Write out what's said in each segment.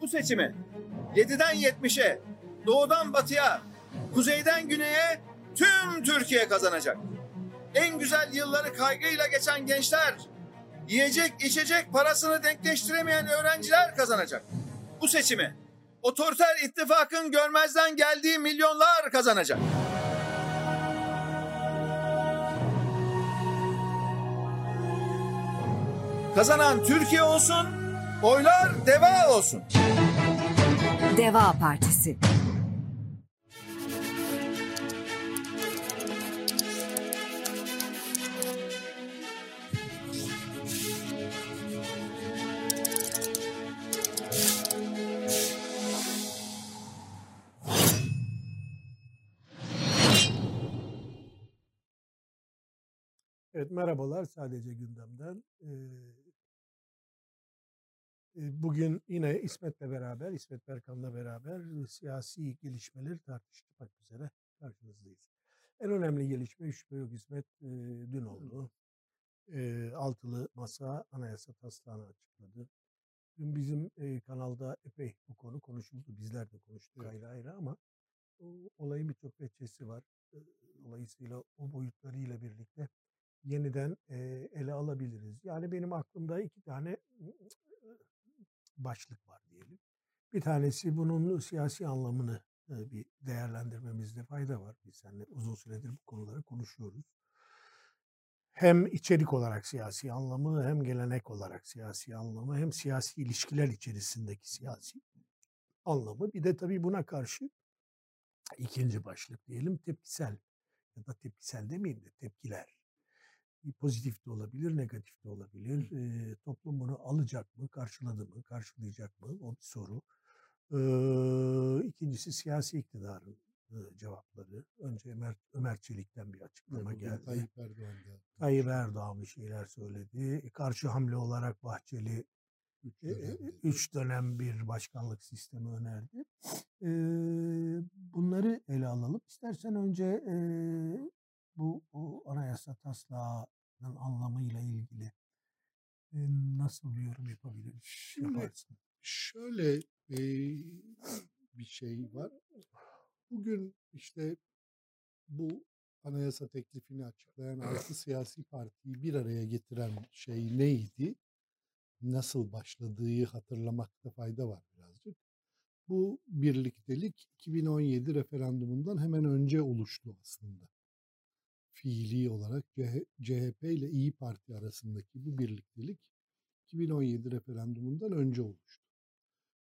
Bu seçimi 7'den 70'e, doğudan batıya, kuzeyden güneye tüm Türkiye kazanacak. En güzel yılları kaygıyla geçen gençler, yiyecek içecek parasını denkleştiremeyen öğrenciler kazanacak. Bu seçimi otoriter ittifakın görmezden geldiği milyonlar kazanacak. Kazanan Türkiye olsun, oylar deva olsun. Deva Partisi Evet merhabalar sadece gündemden. Ee, bugün yine İsmet'le beraber, İsmet Berkan'la beraber siyasi gelişmeleri tartışmak üzere karşınızdayız. En önemli gelişme şüphe yok İsmet dün oldu. Altılı masa anayasa taslağını açıkladı. Dün bizim kanalda epey bu konu konuşuldu. Bizler de konuştuk ayrı ayrı ama o, olayın birçok veçesi var. Dolayısıyla o boyutlarıyla birlikte yeniden ele alabiliriz. Yani benim aklımda iki tane başlık var diyelim. Bir tanesi bunun siyasi anlamını e, bir değerlendirmemizde fayda var. Biz seninle uzun süredir bu konuları konuşuyoruz. Hem içerik olarak siyasi anlamı, hem gelenek olarak siyasi anlamı, hem siyasi ilişkiler içerisindeki siyasi anlamı. Bir de tabii buna karşı ikinci başlık diyelim tepkisel ya da tepkisel demeyeyim de tepkiler pozitif de olabilir, negatif de olabilir. E, toplum bunu alacak mı, karşıladı mı, karşılayacak mı? O bir soru. E, ikincisi siyasi iktidarın e, cevapları. Önce Ömer, Ömer Çelik'ten bir açıklama Bugün geldi. Tayyip Erdoğan da. Tayyip Erdoğan bir şeyler söyledi. E, Karşı hamle olarak Bahçeli Üç e, e, dönemde. üç dönem bir başkanlık sistemi önerdi. E, bunları ele alalım. İstersen önce e, bu, bu anayasa taslağının anlamıyla ilgili e, nasıl bir yorum yapabiliriz? Şimdi- Yaparsın. Şöyle e, bir şey var. Bugün işte bu anayasa teklifini açıklayan altı siyasi partiyi bir araya getiren şey neydi? Nasıl başladığı hatırlamakta fayda var birazcık. Bu birliktelik 2017 referandumundan hemen önce oluştu aslında. Fiili olarak CH CHP ile İyi Parti arasındaki bu birliktelik 2017 referandumundan önce oluştu.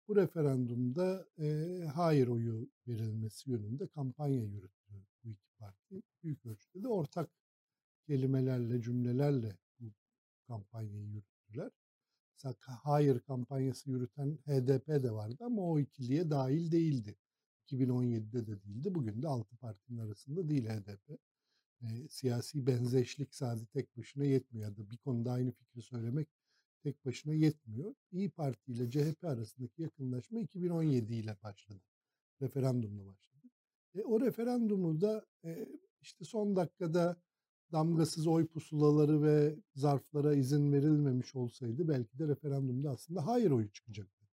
Bu referandumda e, hayır oyu verilmesi yönünde kampanya yürüttü bu iki parti. Büyük ölçüde de ortak kelimelerle, cümlelerle bu kampanyayı yürüttüler. Mesela hayır kampanyası yürüten HDP de vardı ama o ikiliye dahil değildi. 2017'de de değildi. Bugün de altı partinin arasında değil HDP. E, siyasi benzeşlik sadece tek başına yetmiyor. Ya da bir konuda aynı fikri söylemek tek başına yetmiyor. İyi Parti ile CHP arasındaki yakınlaşma 2017 ile başladı. Referandumla başladı. E, o referandumu da e, işte son dakikada damgasız oy pusulaları ve zarflara izin verilmemiş olsaydı belki de referandumda aslında hayır oyu çıkacaktı.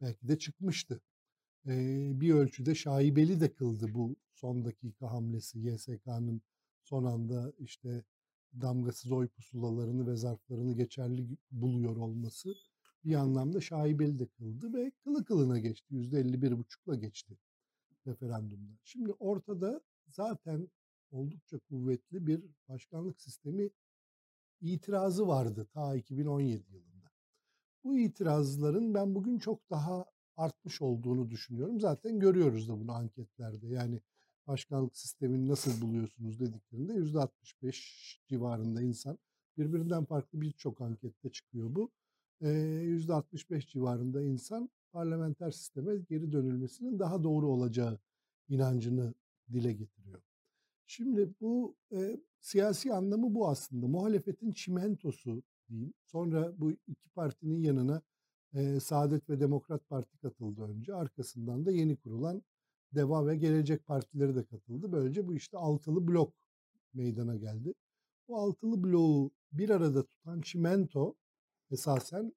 Belki de çıkmıştı. E, bir ölçüde şaibeli de kıldı bu son dakika hamlesi YSK'nın son anda işte damgasız oy pusulalarını ve zarflarını geçerli buluyor olması bir anlamda şaibeli de kıldı ve kılı kılına geçti. %51,5'la geçti referandumda. Şimdi ortada zaten oldukça kuvvetli bir başkanlık sistemi itirazı vardı ta 2017 yılında. Bu itirazların ben bugün çok daha artmış olduğunu düşünüyorum. Zaten görüyoruz da bunu anketlerde. Yani başkanlık sistemini nasıl buluyorsunuz dediklerinde %65 civarında insan birbirinden farklı birçok ankette çıkıyor bu. Ee, %65 civarında insan parlamenter sisteme geri dönülmesinin daha doğru olacağı inancını dile getiriyor. Şimdi bu e, siyasi anlamı bu aslında. Muhalefetin çimentosu diyeyim. Sonra bu iki partinin yanına e, Saadet ve Demokrat Parti katıldı önce. Arkasından da yeni kurulan Deva ve Gelecek Partileri de katıldı. Böylece bu işte altılı blok meydana geldi. Bu altılı bloğu bir arada tutan çimento esasen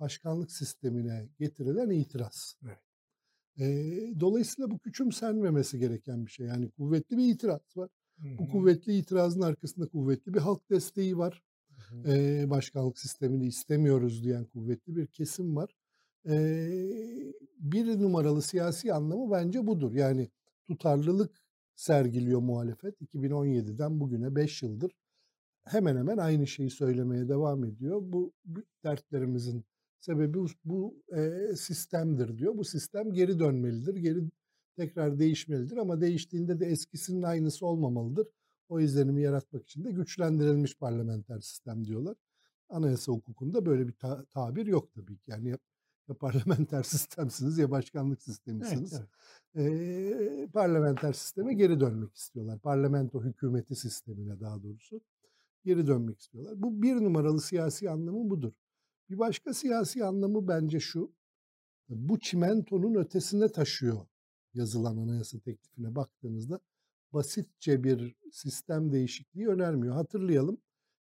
başkanlık sistemine getirilen itiraz. Evet. E, dolayısıyla bu küçümsenmemesi gereken bir şey. Yani kuvvetli bir itiraz var. Bu kuvvetli itirazın arkasında kuvvetli bir halk desteği var. E, başkanlık sistemini istemiyoruz diyen kuvvetli bir kesim var. E, bir numaralı siyasi anlamı bence budur. Yani tutarlılık sergiliyor muhalefet 2017'den bugüne 5 yıldır hemen hemen aynı şeyi söylemeye devam ediyor. Bu, dertlerimizin sebebi bu e, sistemdir diyor. Bu sistem geri dönmelidir, geri tekrar değişmelidir ama değiştiğinde de eskisinin aynısı olmamalıdır. O izlenimi yaratmak için de güçlendirilmiş parlamenter sistem diyorlar. Anayasa hukukunda böyle bir ta- tabir yok tabii ki. Yani ya, parlamenter sistemsiniz ya başkanlık sistemisiniz. Evet, evet. Ee, parlamenter sisteme geri dönmek istiyorlar. Parlamento hükümeti sistemine daha doğrusu geri dönmek istiyorlar. Bu bir numaralı siyasi anlamı budur. Bir başka siyasi anlamı bence şu. Bu çimentonun ötesine taşıyor yazılan anayasa teklifine baktığınızda basitçe bir sistem değişikliği önermiyor. Hatırlayalım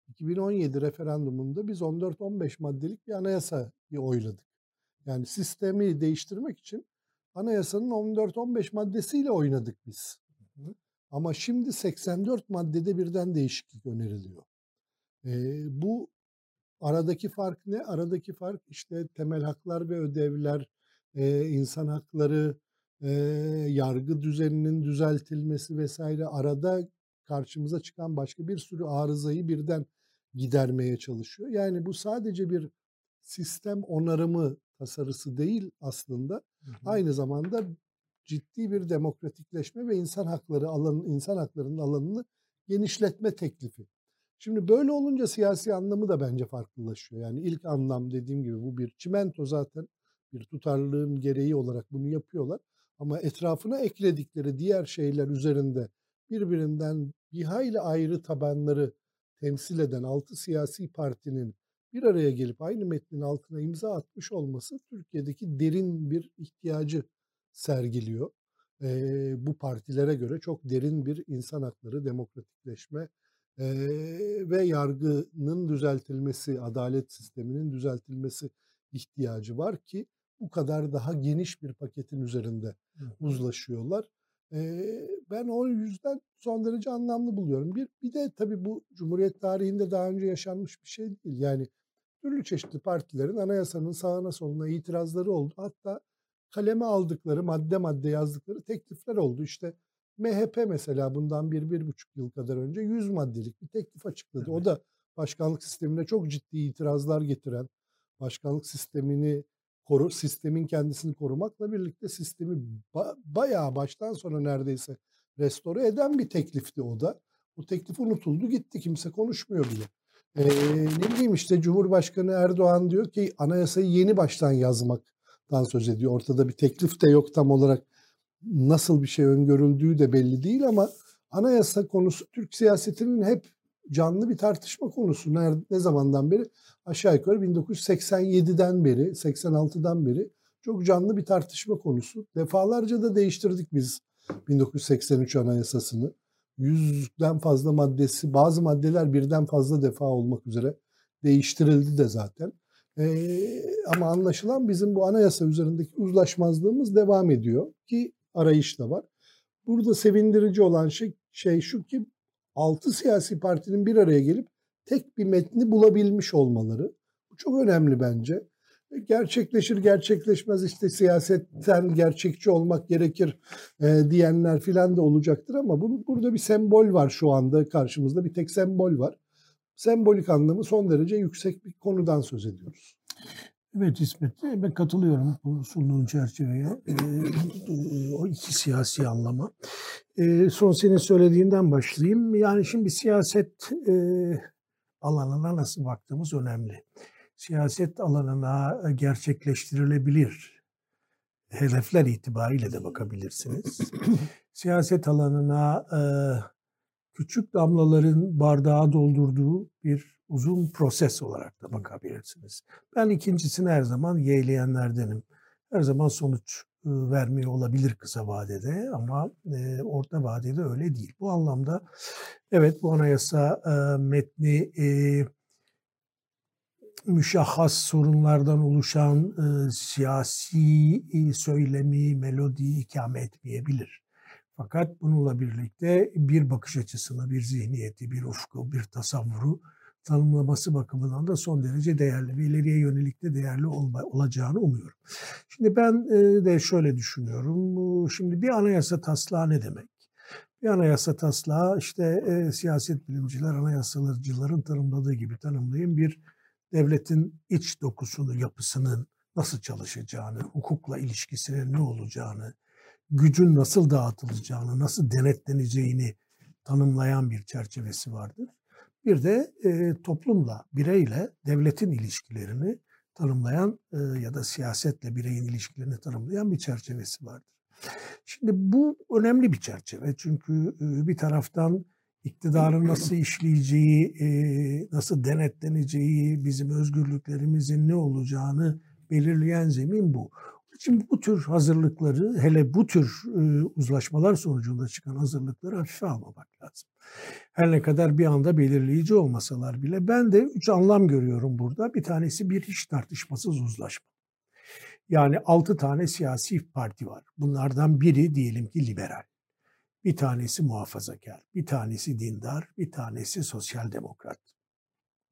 2017 referandumunda biz 14-15 maddelik bir anayasayı oyladık. Yani sistemi değiştirmek için anayasanın 14-15 maddesiyle oynadık biz. Ama şimdi 84 maddede birden değişiklik öneriliyor. Ee, bu aradaki fark ne? Aradaki fark işte temel haklar ve ödevler, e, insan hakları, e, yargı düzeninin düzeltilmesi vesaire arada karşımıza çıkan başka bir sürü arızayı birden gidermeye çalışıyor. Yani bu sadece bir sistem onarımı tasarısı değil aslında. Hı hı. Aynı zamanda ciddi bir demokratikleşme ve insan hakları alanı insan haklarının alanını genişletme teklifi. Şimdi böyle olunca siyasi anlamı da bence farklılaşıyor. Yani ilk anlam dediğim gibi bu bir çimento zaten bir tutarlılığın gereği olarak bunu yapıyorlar. Ama etrafına ekledikleri diğer şeyler üzerinde birbirinden bir hayli ayrı tabanları temsil eden altı siyasi partinin bir araya gelip aynı metnin altına imza atmış olması Türkiye'deki derin bir ihtiyacı sergiliyor. Ee, bu partilere göre çok derin bir insan hakları, demokratikleşme e, ve yargının düzeltilmesi, adalet sisteminin düzeltilmesi ihtiyacı var ki bu kadar daha geniş bir paketin üzerinde uzlaşıyorlar. Ee, ben o yüzden son derece anlamlı buluyorum. Bir, bir de tabii bu Cumhuriyet tarihinde daha önce yaşanmış bir şey değil. Yani türlü çeşitli partilerin anayasanın sağına soluna itirazları oldu. Hatta kaleme aldıkları, madde madde yazdıkları teklifler oldu. İşte MHP mesela bundan bir, bir buçuk yıl kadar önce 100 maddelik bir teklif açıkladı. Evet. O da başkanlık sistemine çok ciddi itirazlar getiren, başkanlık sistemini koru, sistemin kendisini korumakla birlikte sistemi ba- bayağı baştan sona neredeyse restore eden bir teklifti o da. Bu teklif unutuldu gitti kimse konuşmuyor bile. Ee, ne bileyim işte Cumhurbaşkanı Erdoğan diyor ki anayasayı yeni baştan yazmaktan söz ediyor. Ortada bir teklif de yok tam olarak nasıl bir şey öngörüldüğü de belli değil ama anayasa konusu Türk siyasetinin hep canlı bir tartışma konusu. Nerede, ne zamandan beri? Aşağı yukarı 1987'den beri, 86'dan beri çok canlı bir tartışma konusu. Defalarca da değiştirdik biz 1983 anayasasını. Yüzden fazla maddesi, bazı maddeler birden fazla defa olmak üzere değiştirildi de zaten. Ee, ama anlaşılan bizim bu anayasa üzerindeki uzlaşmazlığımız devam ediyor ki arayış da var. Burada sevindirici olan şey, şey şu ki altı siyasi partinin bir araya gelip tek bir metni bulabilmiş olmaları. Bu çok önemli bence. E, gerçekleşir gerçekleşmez işte siyasetten gerçekçi olmak gerekir e, diyenler filan da olacaktır ama bu, burada bir sembol var şu anda karşımızda bir tek sembol var. Sembolik anlamı son derece yüksek bir konudan söz ediyoruz. Evet İsmet, ben katılıyorum bu sunduğun çerçeveye. Ee, o iki siyasi anlama. Son senin söylediğinden başlayayım. Yani şimdi siyaset e, alanına nasıl baktığımız önemli. Siyaset alanına gerçekleştirilebilir hedefler itibariyle de bakabilirsiniz. siyaset alanına e, küçük damlaların bardağı doldurduğu bir uzun proses olarak da bakabilirsiniz. Ben ikincisini her zaman yeğleyenlerdenim. Her zaman sonuç vermiyor olabilir kısa vadede ama e, orta vadede öyle değil. Bu anlamda evet bu anayasa e, metni e, müşahhas sorunlardan oluşan e, siyasi e, söylemi, melodiyi ikame etmeyebilir. Fakat bununla birlikte bir bakış açısını, bir zihniyeti, bir ufku, bir tasavvuru tanımlaması bakımından da son derece değerli ve ileriye yönelik de değerli olma, olacağını umuyorum. Şimdi ben e, de şöyle düşünüyorum. Şimdi bir anayasa taslağı ne demek? Bir anayasa taslağı işte e, siyaset bilimciler, anayasalcıların tanımladığı gibi tanımlayın bir devletin iç dokusunu, yapısının nasıl çalışacağını, hukukla ilişkisinin ne olacağını, gücün nasıl dağıtılacağını, nasıl denetleneceğini tanımlayan bir çerçevesi vardır. Bir de e, toplumla, bireyle devletin ilişkilerini tanımlayan e, ya da siyasetle bireyin ilişkilerini tanımlayan bir çerçevesi vardır. Şimdi bu önemli bir çerçeve çünkü e, bir taraftan iktidarın nasıl işleyeceği, e, nasıl denetleneceği, bizim özgürlüklerimizin ne olacağını belirleyen zemin bu. Şimdi bu tür hazırlıkları, hele bu tür e, uzlaşmalar sonucunda çıkan hazırlıkları hafife almamak lazım. Her ne kadar bir anda belirleyici olmasalar bile ben de üç anlam görüyorum burada. Bir tanesi bir hiç tartışmasız uzlaşma. Yani altı tane siyasi parti var. Bunlardan biri diyelim ki liberal. Bir tanesi muhafazakar, bir tanesi dindar, bir tanesi sosyal demokrat.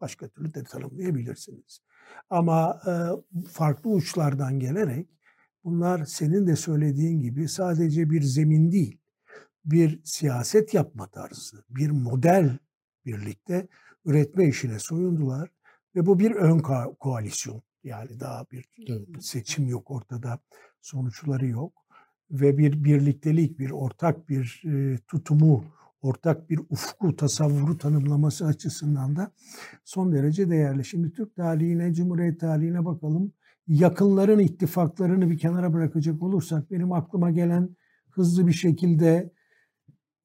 Başka türlü de tanımlayabilirsiniz. Ama e, farklı uçlardan gelerek bunlar senin de söylediğin gibi sadece bir zemin değil, bir siyaset yapma tarzı, bir model birlikte üretme işine soyundular ve bu bir ön koalisyon. Yani daha bir seçim yok ortada, sonuçları yok ve bir birliktelik, bir ortak bir e, tutumu, ortak bir ufku, tasavvuru tanımlaması açısından da son derece değerli. Şimdi Türk tarihine, Cumhuriyet tarihine bakalım. Yakınların ittifaklarını bir kenara bırakacak olursak benim aklıma gelen hızlı bir şekilde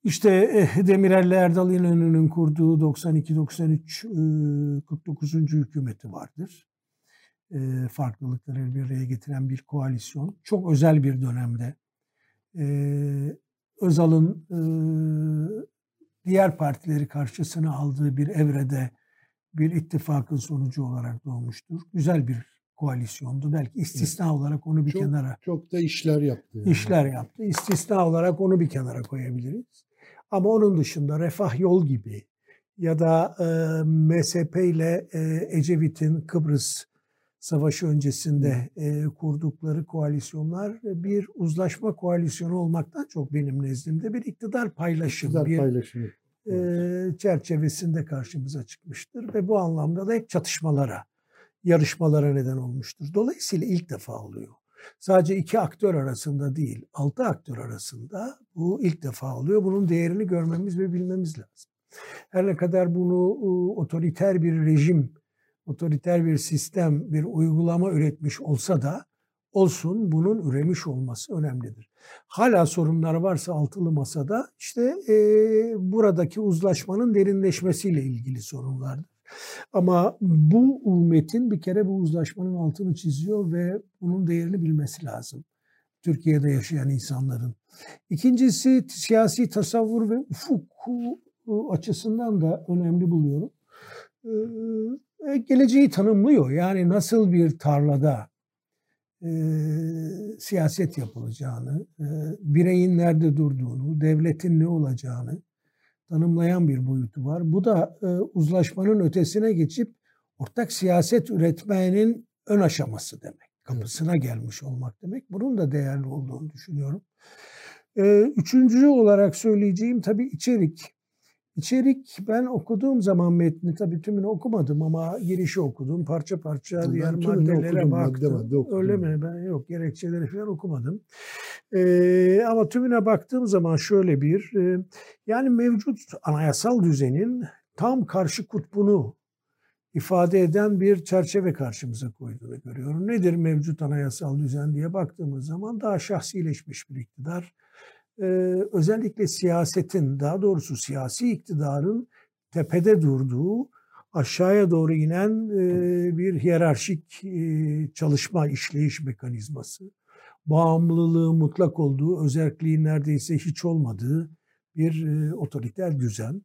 işte eh, Demirel'le Erdal İnönü'nün kurduğu 92-93 49. hükümeti vardır. Farklılıkları bir araya getiren bir koalisyon. Çok özel bir dönemde Özal'ın diğer partileri karşısına aldığı bir evrede bir ittifakın sonucu olarak doğmuştur. Güzel bir koalisyondu. Belki istisna evet. olarak onu bir çok, kenara. Çok da işler yaptı. Yani. İşler yaptı. İstisna olarak onu bir kenara koyabiliriz. Ama onun dışında Refah Yol gibi ya da e, MSP ile e, Ecevit'in Kıbrıs Savaşı öncesinde e, kurdukları koalisyonlar bir uzlaşma koalisyonu olmaktan çok benim nezdimde bir iktidar paylaşımı, iktidar bir paylaşımı. E, çerçevesinde karşımıza çıkmıştır ve bu anlamda da hep çatışmalara, yarışmalara neden olmuştur. Dolayısıyla ilk defa oluyor. Sadece iki aktör arasında değil, altı aktör arasında bu ilk defa oluyor. Bunun değerini görmemiz ve bilmemiz lazım. Her ne kadar bunu otoriter bir rejim otoriter bir sistem, bir uygulama üretmiş olsa da olsun bunun üremiş olması önemlidir. Hala sorunlar varsa altılı masada işte e, buradaki uzlaşmanın derinleşmesiyle ilgili sorunlardır. Ama bu metin bir kere bu uzlaşmanın altını çiziyor ve bunun değerini bilmesi lazım. Türkiye'de yaşayan insanların. İkincisi siyasi tasavvur ve ufuk açısından da önemli buluyorum e, geleceği tanımlıyor. Yani nasıl bir tarlada e, siyaset yapılacağını, e, bireyin nerede durduğunu, devletin ne olacağını tanımlayan bir boyutu var. Bu da e, uzlaşmanın ötesine geçip ortak siyaset üretmenin ön aşaması demek. Kapısına gelmiş olmak demek. Bunun da değerli olduğunu düşünüyorum. E, üçüncü olarak söyleyeceğim tabii içerik. İçerik ben okuduğum zaman metni tabii tümünü okumadım ama girişi okudum. Parça parça ben diğer maddelere okudum, baktım. Madde madde Öyle mi? Ben yok gerekçeleri falan okumadım. Ee, ama tümüne baktığım zaman şöyle bir e, yani mevcut anayasal düzenin tam karşı kutbunu ifade eden bir çerçeve karşımıza koyduğunu görüyorum. Nedir mevcut anayasal düzen diye baktığımız zaman daha şahsileşmiş bir iktidar e, özellikle siyasetin, daha doğrusu siyasi iktidarın tepede durduğu, aşağıya doğru inen e, bir hiyerarşik e, çalışma, işleyiş mekanizması. Bağımlılığı mutlak olduğu, özelliği neredeyse hiç olmadığı bir e, otoriter düzen.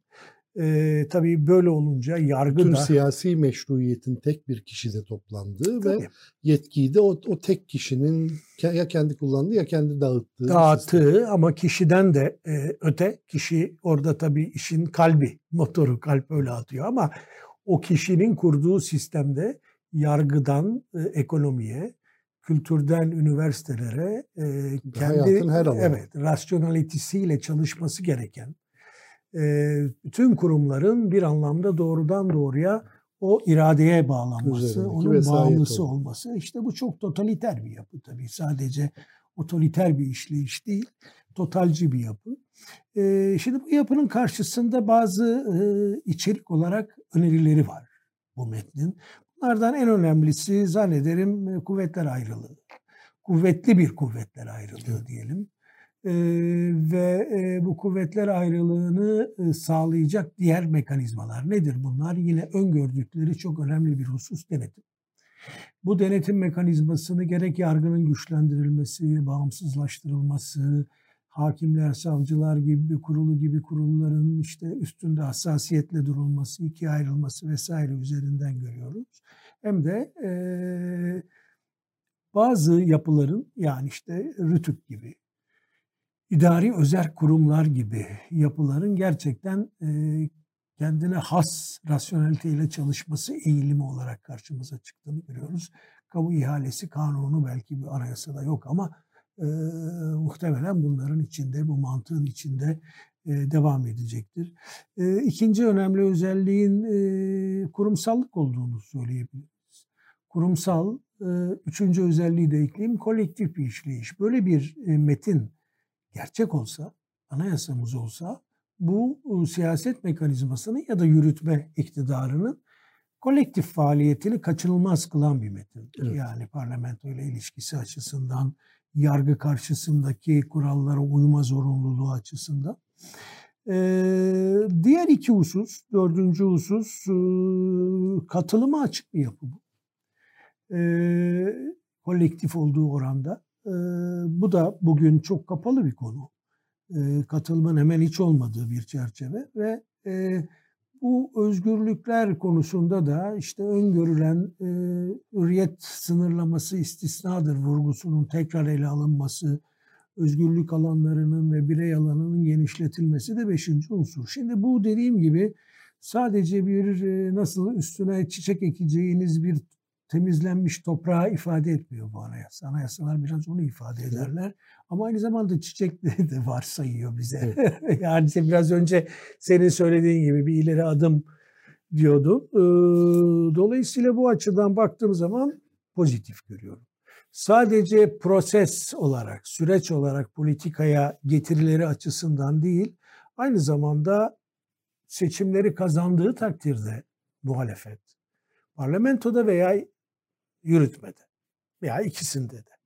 E, tabii böyle olunca yargı Tüm da siyasi meşruiyetin tek bir kişide toplandığı ve Tabii. yetkiyi de o, o tek kişinin ya kendi kullandığı ya kendi dağıttığı. sistem. dağıttığı ama kişiden de e, öte kişi orada tabii işin kalbi, motoru kalp öyle atıyor ama o kişinin kurduğu sistemde yargıdan e, ekonomiye, kültürden üniversitelere e, kendi Hayatın her alanı. evet rasyonalitesiyle çalışması gereken e, bütün kurumların bir anlamda doğrudan doğruya o iradeye bağlanması, Üzerindeki onun bağımlısı olması. olması. İşte bu çok totaliter bir yapı tabii. Sadece otoriter bir işleyiş değil, totalci bir yapı. Ee, şimdi bu yapının karşısında bazı e, içerik olarak önerileri var bu metnin. Bunlardan en önemlisi zannederim e, kuvvetler ayrılığı. Kuvvetli bir kuvvetler ayrılığı diyelim. Ee, ve e, bu kuvvetler ayrılığını e, sağlayacak diğer mekanizmalar nedir bunlar? Yine öngördükleri çok önemli bir husus denetim. Bu denetim mekanizmasını gerek yargının güçlendirilmesi, bağımsızlaştırılması, hakimler, savcılar gibi kurulu gibi kurulların işte üstünde hassasiyetle durulması, ikiye ayrılması vesaire üzerinden görüyoruz. Hem de e, bazı yapıların yani işte RÜTÜK gibi, idari özel kurumlar gibi yapıların gerçekten e, kendine has rasyoneliteyle çalışması eğilimi olarak karşımıza çıktığını görüyoruz. Kamu ihalesi kanunu belki bir anayasada yok ama e, muhtemelen bunların içinde, bu mantığın içinde e, devam edecektir. E, ikinci önemli özelliğin e, kurumsallık olduğunu söyleyebiliriz. Kurumsal, e, üçüncü özelliği de ekleyeyim, kolektif bir işleyiş. Böyle bir e, metin gerçek olsa, anayasamız olsa bu e, siyaset mekanizmasını ya da yürütme iktidarının kolektif faaliyetini kaçınılmaz kılan bir metin. Evet. Yani parlamento ile ilişkisi açısından, yargı karşısındaki kurallara uyma zorunluluğu açısından. Ee, diğer iki husus, dördüncü husus e, katılıma açık bir yapı bu. Ee, kolektif olduğu oranda. Bu da bugün çok kapalı bir konu. Ee, katılımın hemen hiç olmadığı bir çerçeve ve e, bu özgürlükler konusunda da işte öngörülen e, hürriyet sınırlaması istisnadır vurgusunun tekrar ele alınması, özgürlük alanlarının ve birey alanının genişletilmesi de beşinci unsur. Şimdi bu dediğim gibi sadece bir e, nasıl üstüne çiçek ekeceğiniz bir temizlenmiş toprağı ifade etmiyor bu anayasa. Anayasalar biraz onu ifade ederler. Ama aynı zamanda çiçekleri de varsayıyor bize. yani işte biraz önce senin söylediğin gibi bir ileri adım diyordu. Ee, Dolayısıyla bu açıdan baktığım zaman pozitif görüyorum. Sadece proses olarak, süreç olarak politikaya getirileri açısından değil, aynı zamanda seçimleri kazandığı takdirde muhalefet, parlamentoda veya yürütmede veya ikisinde de.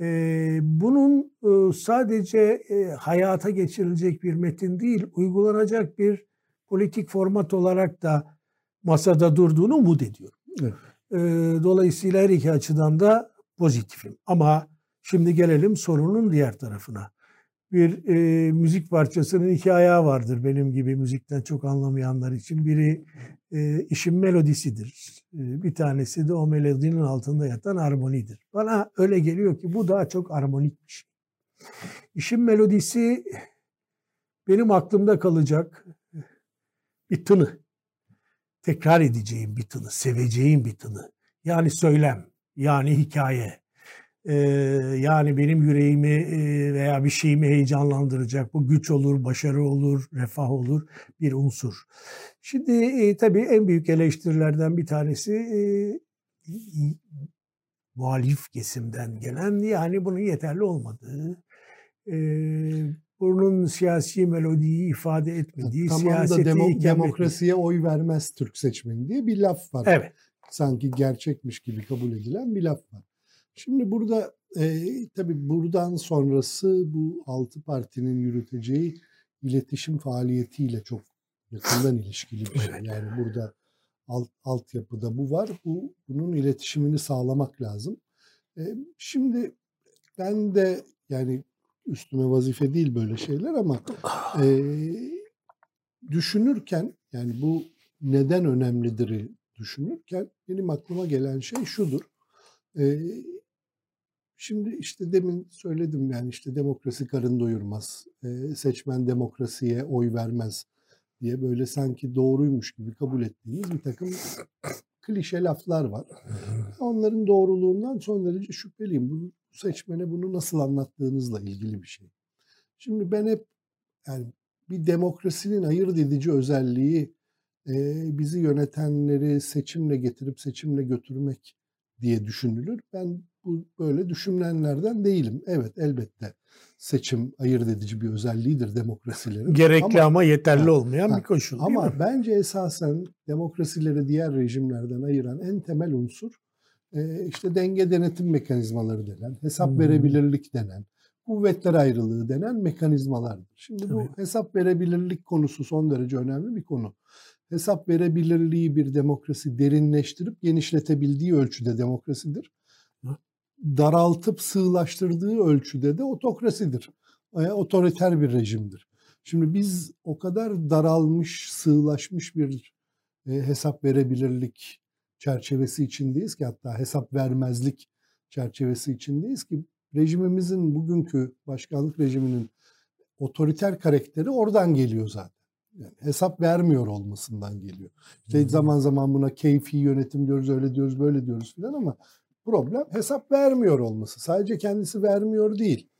Ee, bunun e, sadece e, hayata geçirilecek bir metin değil, uygulanacak bir politik format olarak da masada durduğunu umut ediyorum. Evet. Ee, dolayısıyla her iki açıdan da pozitifim. Ama şimdi gelelim sorunun diğer tarafına. Bir e, müzik parçasının iki ayağı vardır benim gibi müzikten çok anlamayanlar için. Biri e, işin melodisidir. E, bir tanesi de o melodinin altında yatan armonidir. Bana öyle geliyor ki bu daha çok armonik bir şey. İşin melodisi benim aklımda kalacak bir tını. Tekrar edeceğim bir tını, seveceğim bir tını. Yani söylem, yani hikaye. Ee, yani benim yüreğimi e, veya bir şeyimi heyecanlandıracak. Bu güç olur, başarı olur, refah olur bir unsur. Şimdi e, tabii en büyük eleştirilerden bir tanesi e, muhalif kesimden gelen yani bunun yeterli olmadığı, e, bunun siyasi melodiyi ifade etmediği, Tamam da siyaseti demo- ikame etmediği. demokrasiye oy vermez Türk seçmeni diye bir laf var. Evet. Sanki gerçekmiş gibi kabul edilen bir laf var. Şimdi burada e, tabii buradan sonrası bu altı partinin yürüteceği iletişim faaliyetiyle çok yakından ilişkili bir şey. Yani burada alt, altyapıda bu var. Bu bunun iletişimini sağlamak lazım. E, şimdi ben de yani üstüme vazife değil böyle şeyler ama e, düşünürken yani bu neden önemlidir düşünürken benim aklıma gelen şey şudur. Ee, şimdi işte demin söyledim yani işte demokrasi karın doyurmaz, ee, seçmen demokrasiye oy vermez diye böyle sanki doğruymuş gibi kabul ettiğimiz bir takım klişe laflar var. Onların doğruluğundan son derece şüpheliyim. Bu seçmene bunu nasıl anlattığınızla ilgili bir şey. Şimdi ben hep yani bir demokrasinin ayırt edici özelliği e, bizi yönetenleri seçimle getirip seçimle götürmek diye düşünülür. Ben bu böyle düşünenlerden değilim. Evet elbette seçim ayırt edici bir özelliğidir demokrasilerin. Gerekli ama, ama yeterli ha, olmayan ha, bir koşul. Ama bence esasen demokrasileri diğer rejimlerden ayıran en temel unsur e, işte denge denetim mekanizmaları denen, hesap hmm. verebilirlik denen, kuvvetler ayrılığı denen mekanizmalardır. Şimdi Tabii. bu hesap verebilirlik konusu son derece önemli bir konu. Hesap verebilirliği bir demokrasi derinleştirip genişletebildiği ölçüde demokrasidir. Daraltıp sığlaştırdığı ölçüde de otokrasidir. Yani otoriter bir rejimdir. Şimdi biz o kadar daralmış, sığlaşmış bir e, hesap verebilirlik çerçevesi içindeyiz ki hatta hesap vermezlik çerçevesi içindeyiz ki rejimimizin bugünkü başkanlık rejiminin otoriter karakteri oradan geliyor zaten. Yani hesap vermiyor olmasından geliyor. İşte hmm. zaman zaman buna keyfi yönetim diyoruz, öyle diyoruz, böyle diyoruz filan ama problem hesap vermiyor olması. Sadece kendisi vermiyor değil.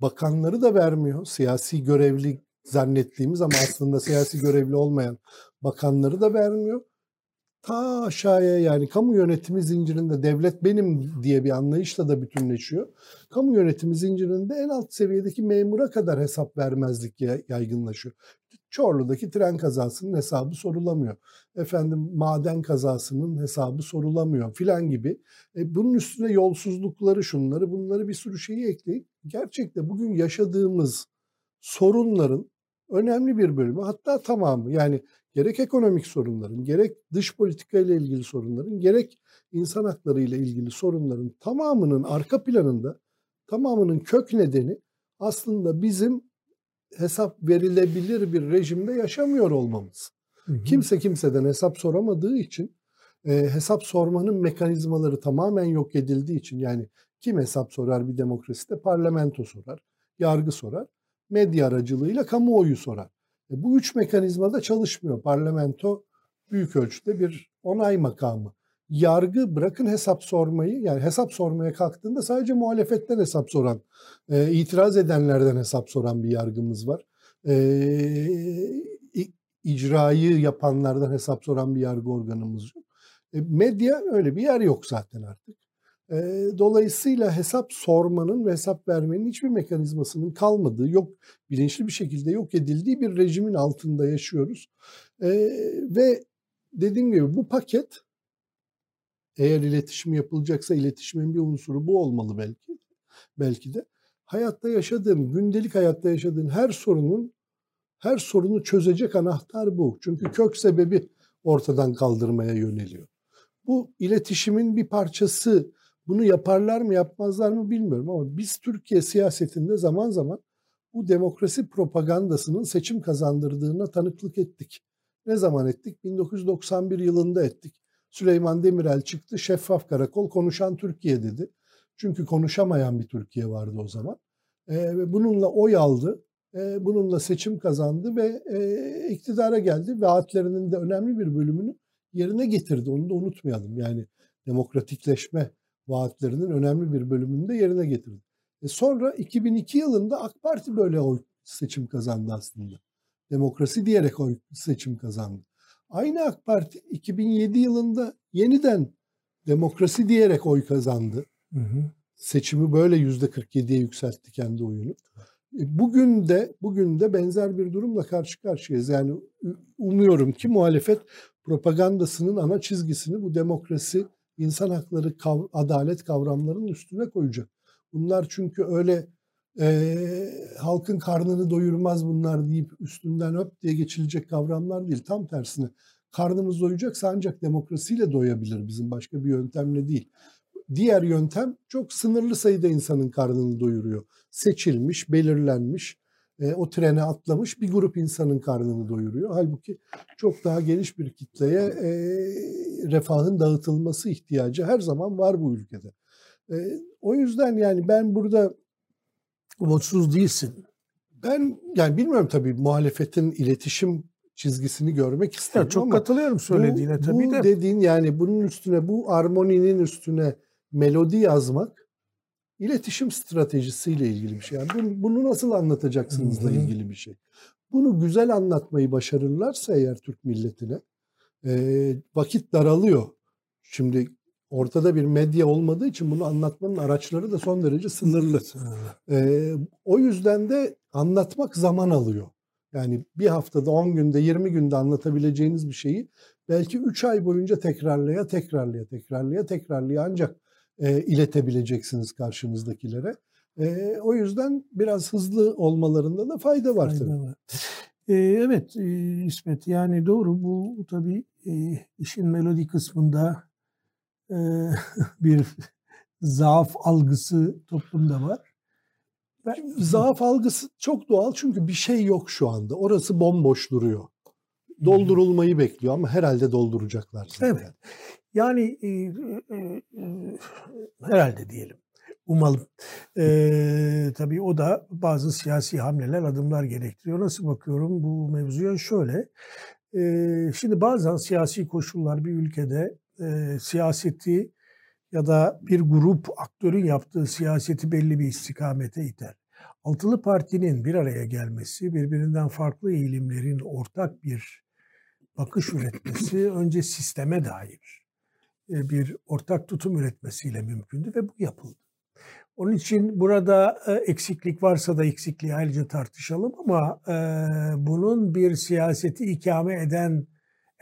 Bakanları da vermiyor. Siyasi görevli zannettiğimiz ama aslında siyasi görevli olmayan bakanları da vermiyor ta aşağıya yani kamu yönetimi zincirinde devlet benim diye bir anlayışla da bütünleşiyor. Kamu yönetimi zincirinde en alt seviyedeki memura kadar hesap vermezlik yaygınlaşıyor. Çorlu'daki tren kazasının hesabı sorulamıyor. Efendim maden kazasının hesabı sorulamıyor filan gibi. E, bunun üstüne yolsuzlukları şunları bunları bir sürü şeyi ekleyip gerçekte bugün yaşadığımız sorunların önemli bir bölümü hatta tamamı yani gerek ekonomik sorunların, gerek dış politika ile ilgili sorunların, gerek insan hakları ile ilgili sorunların tamamının arka planında, tamamının kök nedeni aslında bizim hesap verilebilir bir rejimde yaşamıyor olmamız. Hı hı. Kimse kimseden hesap soramadığı için e, hesap sormanın mekanizmaları tamamen yok edildiği için yani kim hesap sorar bir demokraside? Parlamento sorar, yargı sorar, medya aracılığıyla kamuoyu sorar. E, bu üç mekanizma da çalışmıyor. Parlamento büyük ölçüde bir onay makamı. Yargı bırakın hesap sormayı yani hesap sormaya kalktığında sadece muhalefetten hesap soran, e, itiraz edenlerden hesap soran bir yargımız var. E, icrayı yapanlardan hesap soran bir yargı organımız yok. E, medya öyle bir yer yok zaten artık. E, dolayısıyla hesap sormanın ve hesap vermenin hiçbir mekanizmasının kalmadığı, yok bilinçli bir şekilde yok edildiği bir rejimin altında yaşıyoruz. E, ve dediğim gibi bu paket eğer iletişim yapılacaksa iletişimin bir unsuru bu olmalı belki. Belki de hayatta yaşadığım, gündelik hayatta yaşadığın her sorunun her sorunu çözecek anahtar bu. Çünkü kök sebebi ortadan kaldırmaya yöneliyor. Bu iletişimin bir parçası bunu yaparlar mı yapmazlar mı bilmiyorum ama biz Türkiye siyasetinde zaman zaman bu demokrasi propagandasının seçim kazandırdığına tanıklık ettik. Ne zaman ettik? 1991 yılında ettik. Süleyman Demirel çıktı, şeffaf karakol konuşan Türkiye dedi. Çünkü konuşamayan bir Türkiye vardı o zaman. Ee, bununla oy aldı, e, bununla seçim kazandı ve e, iktidara geldi. Vaatlerinin de önemli bir bölümünü yerine getirdi. Onu da unutmayalım. Yani demokratikleşme vaatlerinin önemli bir bölümünü de yerine getirdi. E sonra 2002 yılında AK Parti böyle oy seçim kazandı aslında. Demokrasi diyerek oy seçim kazandı. Aynı AK Parti 2007 yılında yeniden demokrasi diyerek oy kazandı. Hı hı. Seçimi böyle yüzde 47'ye yükseltti kendi oyunu. E, bugün de bugün de benzer bir durumla karşı karşıyayız. Yani umuyorum ki muhalefet propagandasının ana çizgisini bu demokrasi insan hakları, kav adalet kavramlarının üstüne koyacak. Bunlar çünkü öyle e, halkın karnını doyurmaz bunlar deyip üstünden öp diye geçilecek kavramlar değil. Tam tersine karnımız doyacaksa ancak demokrasiyle doyabilir bizim başka bir yöntemle değil. Diğer yöntem çok sınırlı sayıda insanın karnını doyuruyor. Seçilmiş, belirlenmiş, e, o trene atlamış bir grup insanın karnını doyuruyor. Halbuki çok daha geniş bir kitleye e, refahın dağıtılması ihtiyacı her zaman var bu ülkede. E, o yüzden yani ben burada umutsuz değilsin. Ben yani bilmiyorum tabii muhalefetin iletişim çizgisini görmek isterim Ya çok ama katılıyorum söylediğine bu, tabii bu de. dediğin yani bunun üstüne bu armoninin üstüne melodi yazmak iletişim stratejisiyle ilgili bir şey. Yani bunu, bunu nasıl anlatacaksınızla ilgili bir şey. Bunu güzel anlatmayı başarırlarsa eğer Türk milletine e, vakit daralıyor. Şimdi ortada bir medya olmadığı için bunu anlatmanın araçları da son derece sınırlı. E, o yüzden de anlatmak zaman alıyor. Yani bir haftada, 10 günde, 20 günde anlatabileceğiniz bir şeyi belki 3 ay boyunca tekrarlaya, tekrarlaya, tekrarlaya, tekrarlaya ancak e, iletebileceksiniz karşınızdakilere. E, o yüzden biraz hızlı olmalarında da fayda var Fayda tabii. var. Ee, evet e, İsmet yani doğru bu tabii e, işin melodi kısmında e, bir zaaf algısı toplumda var. Ben, Zaaf algısı çok doğal çünkü bir şey yok şu anda. Orası bomboş duruyor. Doldurulmayı bekliyor ama herhalde dolduracaklar. zaten. Evet. Yani e, e, e, herhalde diyelim. Umalım. E, tabii o da bazı siyasi hamleler, adımlar gerektiriyor. Nasıl bakıyorum bu mevzuya? Şöyle. E, şimdi bazen siyasi koşullar bir ülkede e, siyaseti ya da bir grup aktörün yaptığı siyaseti belli bir istikamete iter. Altılı Parti'nin bir araya gelmesi, birbirinden farklı eğilimlerin ortak bir bakış üretmesi önce sisteme dair e, bir ortak tutum üretmesiyle mümkündü ve bu yapıldı. Onun için burada e, eksiklik varsa da eksikliği ayrıca tartışalım ama e, bunun bir siyaseti ikame eden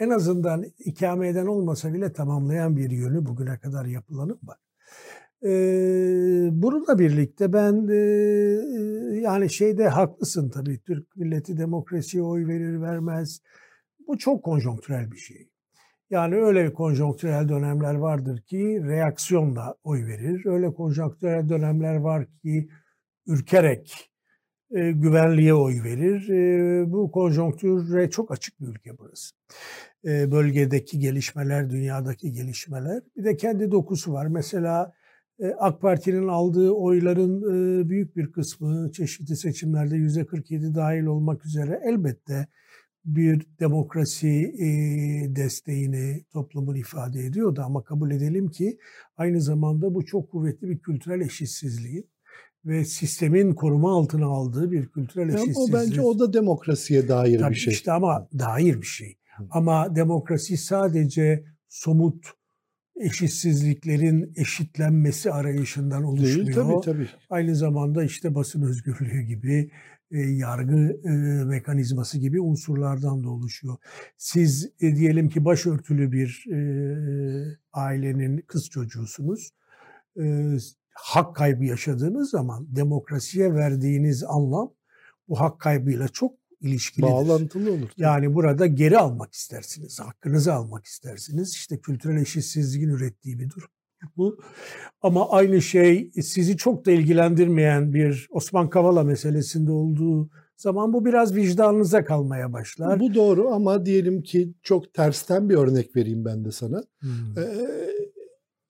en azından ikame eden olmasa bile tamamlayan bir yönü bugüne kadar yapılanın var. Ee, bununla birlikte ben e, yani şeyde haklısın tabii Türk milleti demokrasiye oy verir vermez. Bu çok konjonktürel bir şey. Yani öyle konjonktürel dönemler vardır ki reaksiyonla oy verir. Öyle konjonktürel dönemler var ki ürkerek e, güvenliğe oy verir. E, bu konjonktüre çok açık bir ülke burası. E, bölgedeki gelişmeler, dünyadaki gelişmeler. Bir de kendi dokusu var. Mesela e, AK Parti'nin aldığı oyların e, büyük bir kısmı çeşitli seçimlerde yüzde 47 dahil olmak üzere elbette bir demokrasi desteğini toplumun ifade ediyordu ama kabul edelim ki aynı zamanda bu çok kuvvetli bir kültürel eşitsizliği ve sistemin koruma altına aldığı bir kültürel Ama eşitsizlik. o bence o da demokrasiye dair Tabii bir şey. işte ama dair bir şey. Ama demokrasi sadece somut eşitsizliklerin eşitlenmesi arayışından oluşmuyor. Değil tabii tabii. Aynı zamanda işte basın özgürlüğü gibi, e, yargı e, mekanizması gibi unsurlardan da oluşuyor. Siz e, diyelim ki başörtülü bir e, ailenin kız çocuğusunuz. E, hak kaybı yaşadığınız zaman demokrasiye verdiğiniz anlam bu hak kaybıyla çok ilişkilidir. Bağlantılı olur. Yani burada geri almak istersiniz, hakkınızı almak istersiniz. İşte kültürel eşitsizliğin ürettiği bir durum bu. Ama aynı şey sizi çok da ilgilendirmeyen bir Osman Kavala meselesinde olduğu zaman bu biraz vicdanınıza kalmaya başlar. Bu doğru ama diyelim ki çok tersten bir örnek vereyim ben de sana. Hmm. Ee,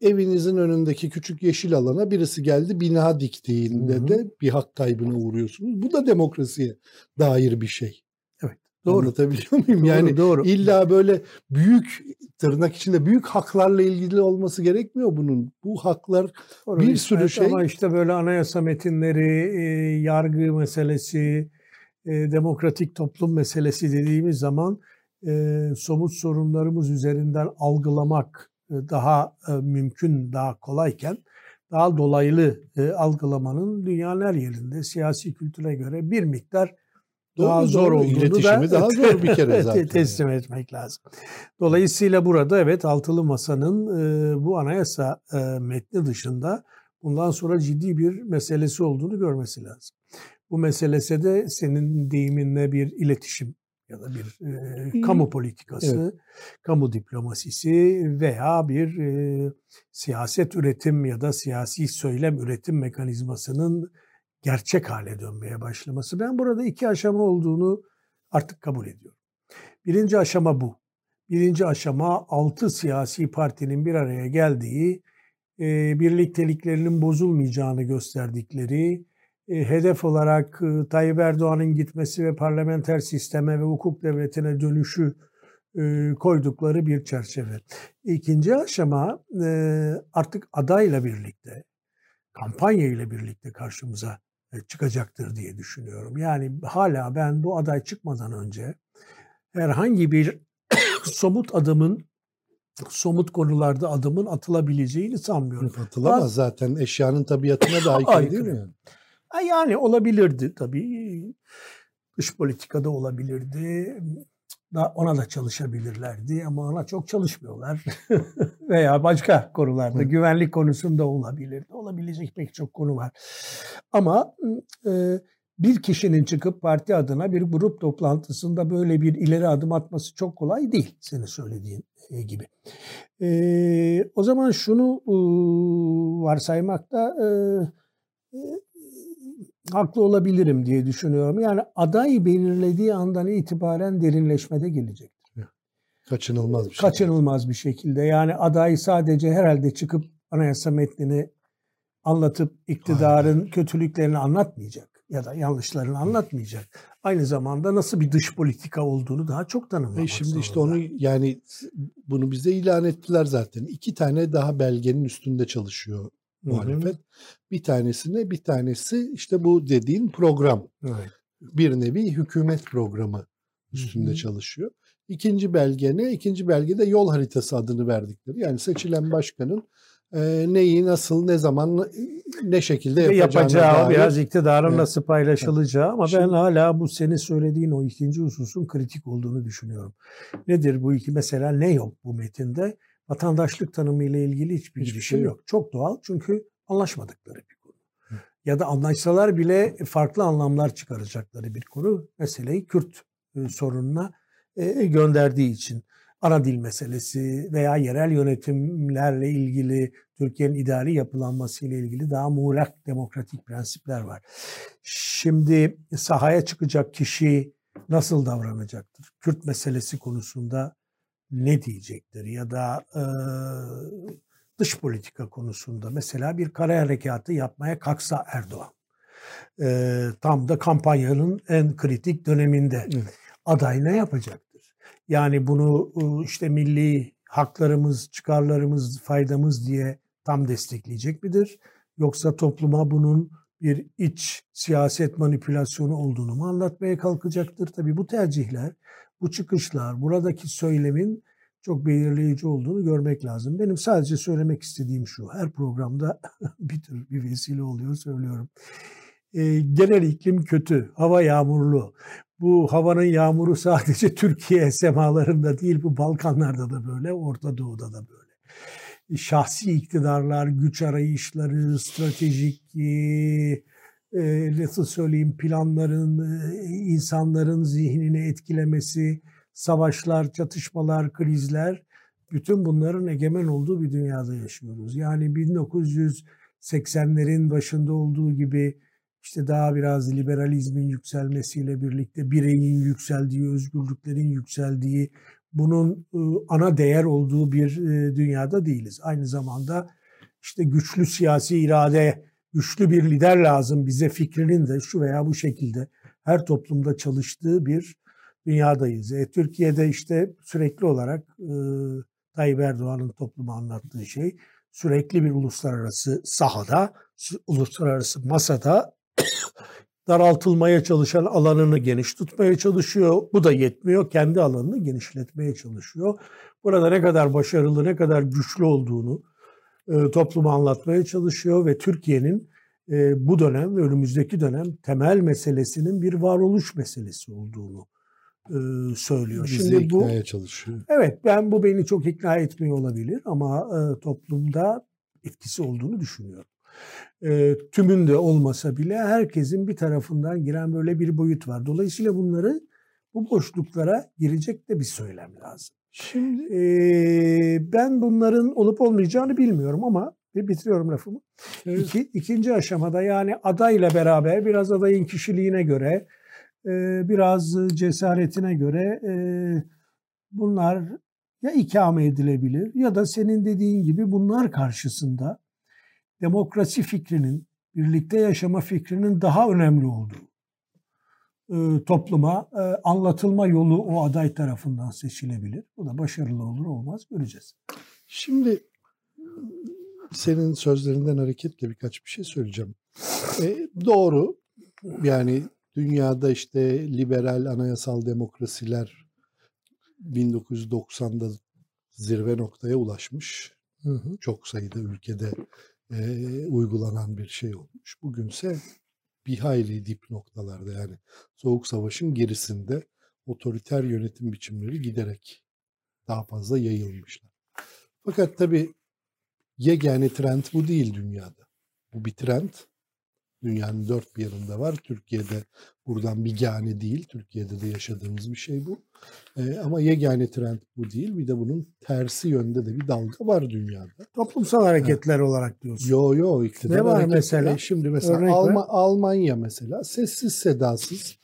evinizin önündeki küçük yeşil alana birisi geldi bina diktiğinde Hı hı. de bir hak kaybına uğruyorsunuz. Bu da demokrasiye dair bir şey. Doğru. Anlatabiliyor muyum? Yani doğru, doğru. illa böyle büyük tırnak içinde büyük haklarla ilgili olması gerekmiyor bunun. Bu haklar Doğru, bir sürü şey- Ama işte böyle anayasa metinleri, e, yargı meselesi, e, demokratik toplum meselesi dediğimiz zaman e, somut sorunlarımız üzerinden algılamak daha e, mümkün, daha kolayken daha dolaylı e, algılamanın dünyanın her yerinde siyasi kültüre göre bir miktar daha Doğru, zor doğru. olduğunu İletişimi da daha zor bir kere zaten. teslim etmek lazım. Dolayısıyla burada evet altılı masanın e, bu anayasa e, metni dışında bundan sonra ciddi bir meselesi olduğunu görmesi lazım. Bu meselese de senin deyiminle bir iletişim ya da bir e, kamu politikası, kamu diplomasisi veya bir e, siyaset üretim ya da siyasi söylem üretim mekanizmasının gerçek hale dönmeye başlaması. Ben burada iki aşama olduğunu artık kabul ediyorum. Birinci aşama bu. Birinci aşama altı siyasi partinin bir araya geldiği, e, birlikteliklerinin bozulmayacağını gösterdikleri, hedef olarak e, Tayyip Erdoğan'ın gitmesi ve parlamenter sisteme ve hukuk devletine dönüşü e, koydukları bir çerçeve. İkinci aşama e, artık adayla birlikte, kampanya ile birlikte karşımıza e, çıkacaktır diye düşünüyorum. Yani hala ben bu aday çıkmadan önce herhangi bir somut adımın somut konularda adımın atılabileceğini sanmıyorum. Atılamaz Baz- zaten eşyanın tabiatına da aykırı değil mi? Yani? Yani olabilirdi tabii. Dış politikada olabilirdi. Da ona da çalışabilirlerdi ama ona çok çalışmıyorlar. Veya başka konularda Hı. güvenlik konusunda olabilirdi. Olabilecek pek çok konu var. Ama e, bir kişinin çıkıp parti adına bir grup toplantısında böyle bir ileri adım atması çok kolay değil senin söylediğin e, gibi. E, o zaman şunu e, varsaymakta e, haklı olabilirim diye düşünüyorum. Yani aday belirlediği andan itibaren derinleşmede gelecek. Kaçınılmaz bir şey. Kaçınılmaz bir şekilde. Yani aday sadece herhalde çıkıp anayasa metnini anlatıp iktidarın kötülüklerini anlatmayacak ya da yanlışlarını anlatmayacak. Aynı zamanda nasıl bir dış politika olduğunu daha çok tanımlamak E şimdi işte onu yani bunu bize ilan ettiler zaten. İki tane daha belgenin üstünde çalışıyor Hı hı. muhalefet. Bir tanesine bir tanesi işte bu dediğin program. Evet. Bir nevi hükümet programı üstünde Hı hı. çalışıyor. İkinci belge ne? İkinci belgede yol haritası adını verdikleri. Yani seçilen başkanın e, neyi, nasıl, ne zaman, ne şekilde yapacağına yapacağı dair. biraz iktidarın Evet. nasıl paylaşılacağı ama ben Şimdi- hala bu senin söylediğin o ikinci hususun kritik olduğunu düşünüyorum. Nedir bu iki mesela ne yok bu metinde? Vatandaşlık tanımı ile ilgili hiçbir Hiçbir şey yok. yok. Çok doğal çünkü anlaşmadıkları bir konu. Ya da anlaşsalar bile farklı anlamlar çıkaracakları bir konu. Meseleyi Kürt e, sorununa e, gönderdiği için ana dil meselesi veya yerel yönetimlerle ilgili Türkiye'nin idari yapılanması ile ilgili daha muğlak demokratik prensipler var. Şimdi sahaya çıkacak kişi nasıl davranacaktır? Kürt meselesi konusunda ne diyecektir? Ya da e, dış politika konusunda mesela bir kara harekatı yapmaya kalksa Erdoğan. E, tam da kampanyanın en kritik döneminde Evet. aday ne yapacaktır? Yani bunu işte milli haklarımız, çıkarlarımız, faydamız diye tam destekleyecek midir? Yoksa topluma bunun bir iç siyaset manipülasyonu olduğunu mu anlatmaya kalkacaktır? Tabii bu tercihler, bu çıkışlar, buradaki söylemin çok belirleyici olduğunu görmek lazım. Benim sadece söylemek istediğim şu, her programda bir tür bir vesile oluyor söylüyorum. E, genel iklim kötü, hava yağmurlu. Bu havanın yağmuru sadece Türkiye semalarında değil, bu Balkanlarda da böyle, Orta Doğu'da da böyle. Şahsi iktidarlar, güç arayışları, stratejik, e, nasıl söyleyeyim, planların, e, insanların zihnini etkilemesi, savaşlar, çatışmalar, krizler, bütün bunların egemen olduğu bir dünyada yaşıyoruz. Yani 1980'lerin başında olduğu gibi işte daha biraz liberalizmin yükselmesiyle birlikte bireyin yükseldiği, özgürlüklerin yükseldiği, bunun e, ana değer olduğu bir e, dünyada değiliz. Aynı zamanda işte güçlü siyasi irade, güçlü bir lider lazım bize fikrinin de şu veya bu şekilde her toplumda çalıştığı bir dünyadayız. E, Türkiye'de işte sürekli olarak e, Tayyip Erdoğan'ın topluma anlattığı şey sürekli bir uluslararası sahada, uluslararası masada daraltılmaya çalışan alanını geniş tutmaya çalışıyor. Bu da yetmiyor. Kendi alanını genişletmeye çalışıyor. Burada ne kadar başarılı, ne kadar güçlü olduğunu e, topluma anlatmaya çalışıyor ve Türkiye'nin e, bu dönem ve önümüzdeki dönem temel meselesinin bir varoluş meselesi olduğunu e, söylüyor. Bizi Şimdi bu çalışıyor. Evet ben bu beni çok ikna etmiyor olabilir ama e, toplumda etkisi olduğunu düşünüyorum. E, tümünde olmasa bile herkesin bir tarafından giren böyle bir boyut var. Dolayısıyla bunları bu boşluklara girecek de bir söylem lazım. Şimdi E, ben bunların olup olmayacağını bilmiyorum ama Bir bitiriyorum lafımı. Evet. İki, ikinci aşamada yani adayla beraber biraz adayın kişiliğine göre, e, biraz cesaretine göre e, bunlar ya ikame edilebilir ya da senin dediğin gibi bunlar karşısında demokrasi fikrinin, birlikte yaşama fikrinin daha önemli olduğu topluma e, anlatılma yolu o aday tarafından seçilebilir. Bu da başarılı olur olmaz göreceğiz. Şimdi senin sözlerinden hareketle birkaç bir şey söyleyeceğim. E, doğru. Yani dünyada işte liberal anayasal demokrasiler 1990'da zirve noktaya ulaşmış. Hı hı. Çok sayıda ülkede e, uygulanan bir şey olmuş. Bugünse bir hayli dip noktalarda yani Soğuk Savaş'ın gerisinde otoriter yönetim biçimleri giderek daha fazla yayılmışlar. Fakat tabii yegane trend bu değil dünyada. Bu bir trend. Dünyanın dört bir yanında var. Türkiye'de buradan bigane değil. Türkiye'de de yaşadığımız bir şey bu. Ee, ama yegane trend bu değil. Bir de bunun tersi yönde de bir dalga var dünyada. Toplumsal hareketler olarak diyorsun. Yo yo iktidar Ne var mesela? E, Şimdi mesela Örnek ver. Almanya mesela sessiz sedasız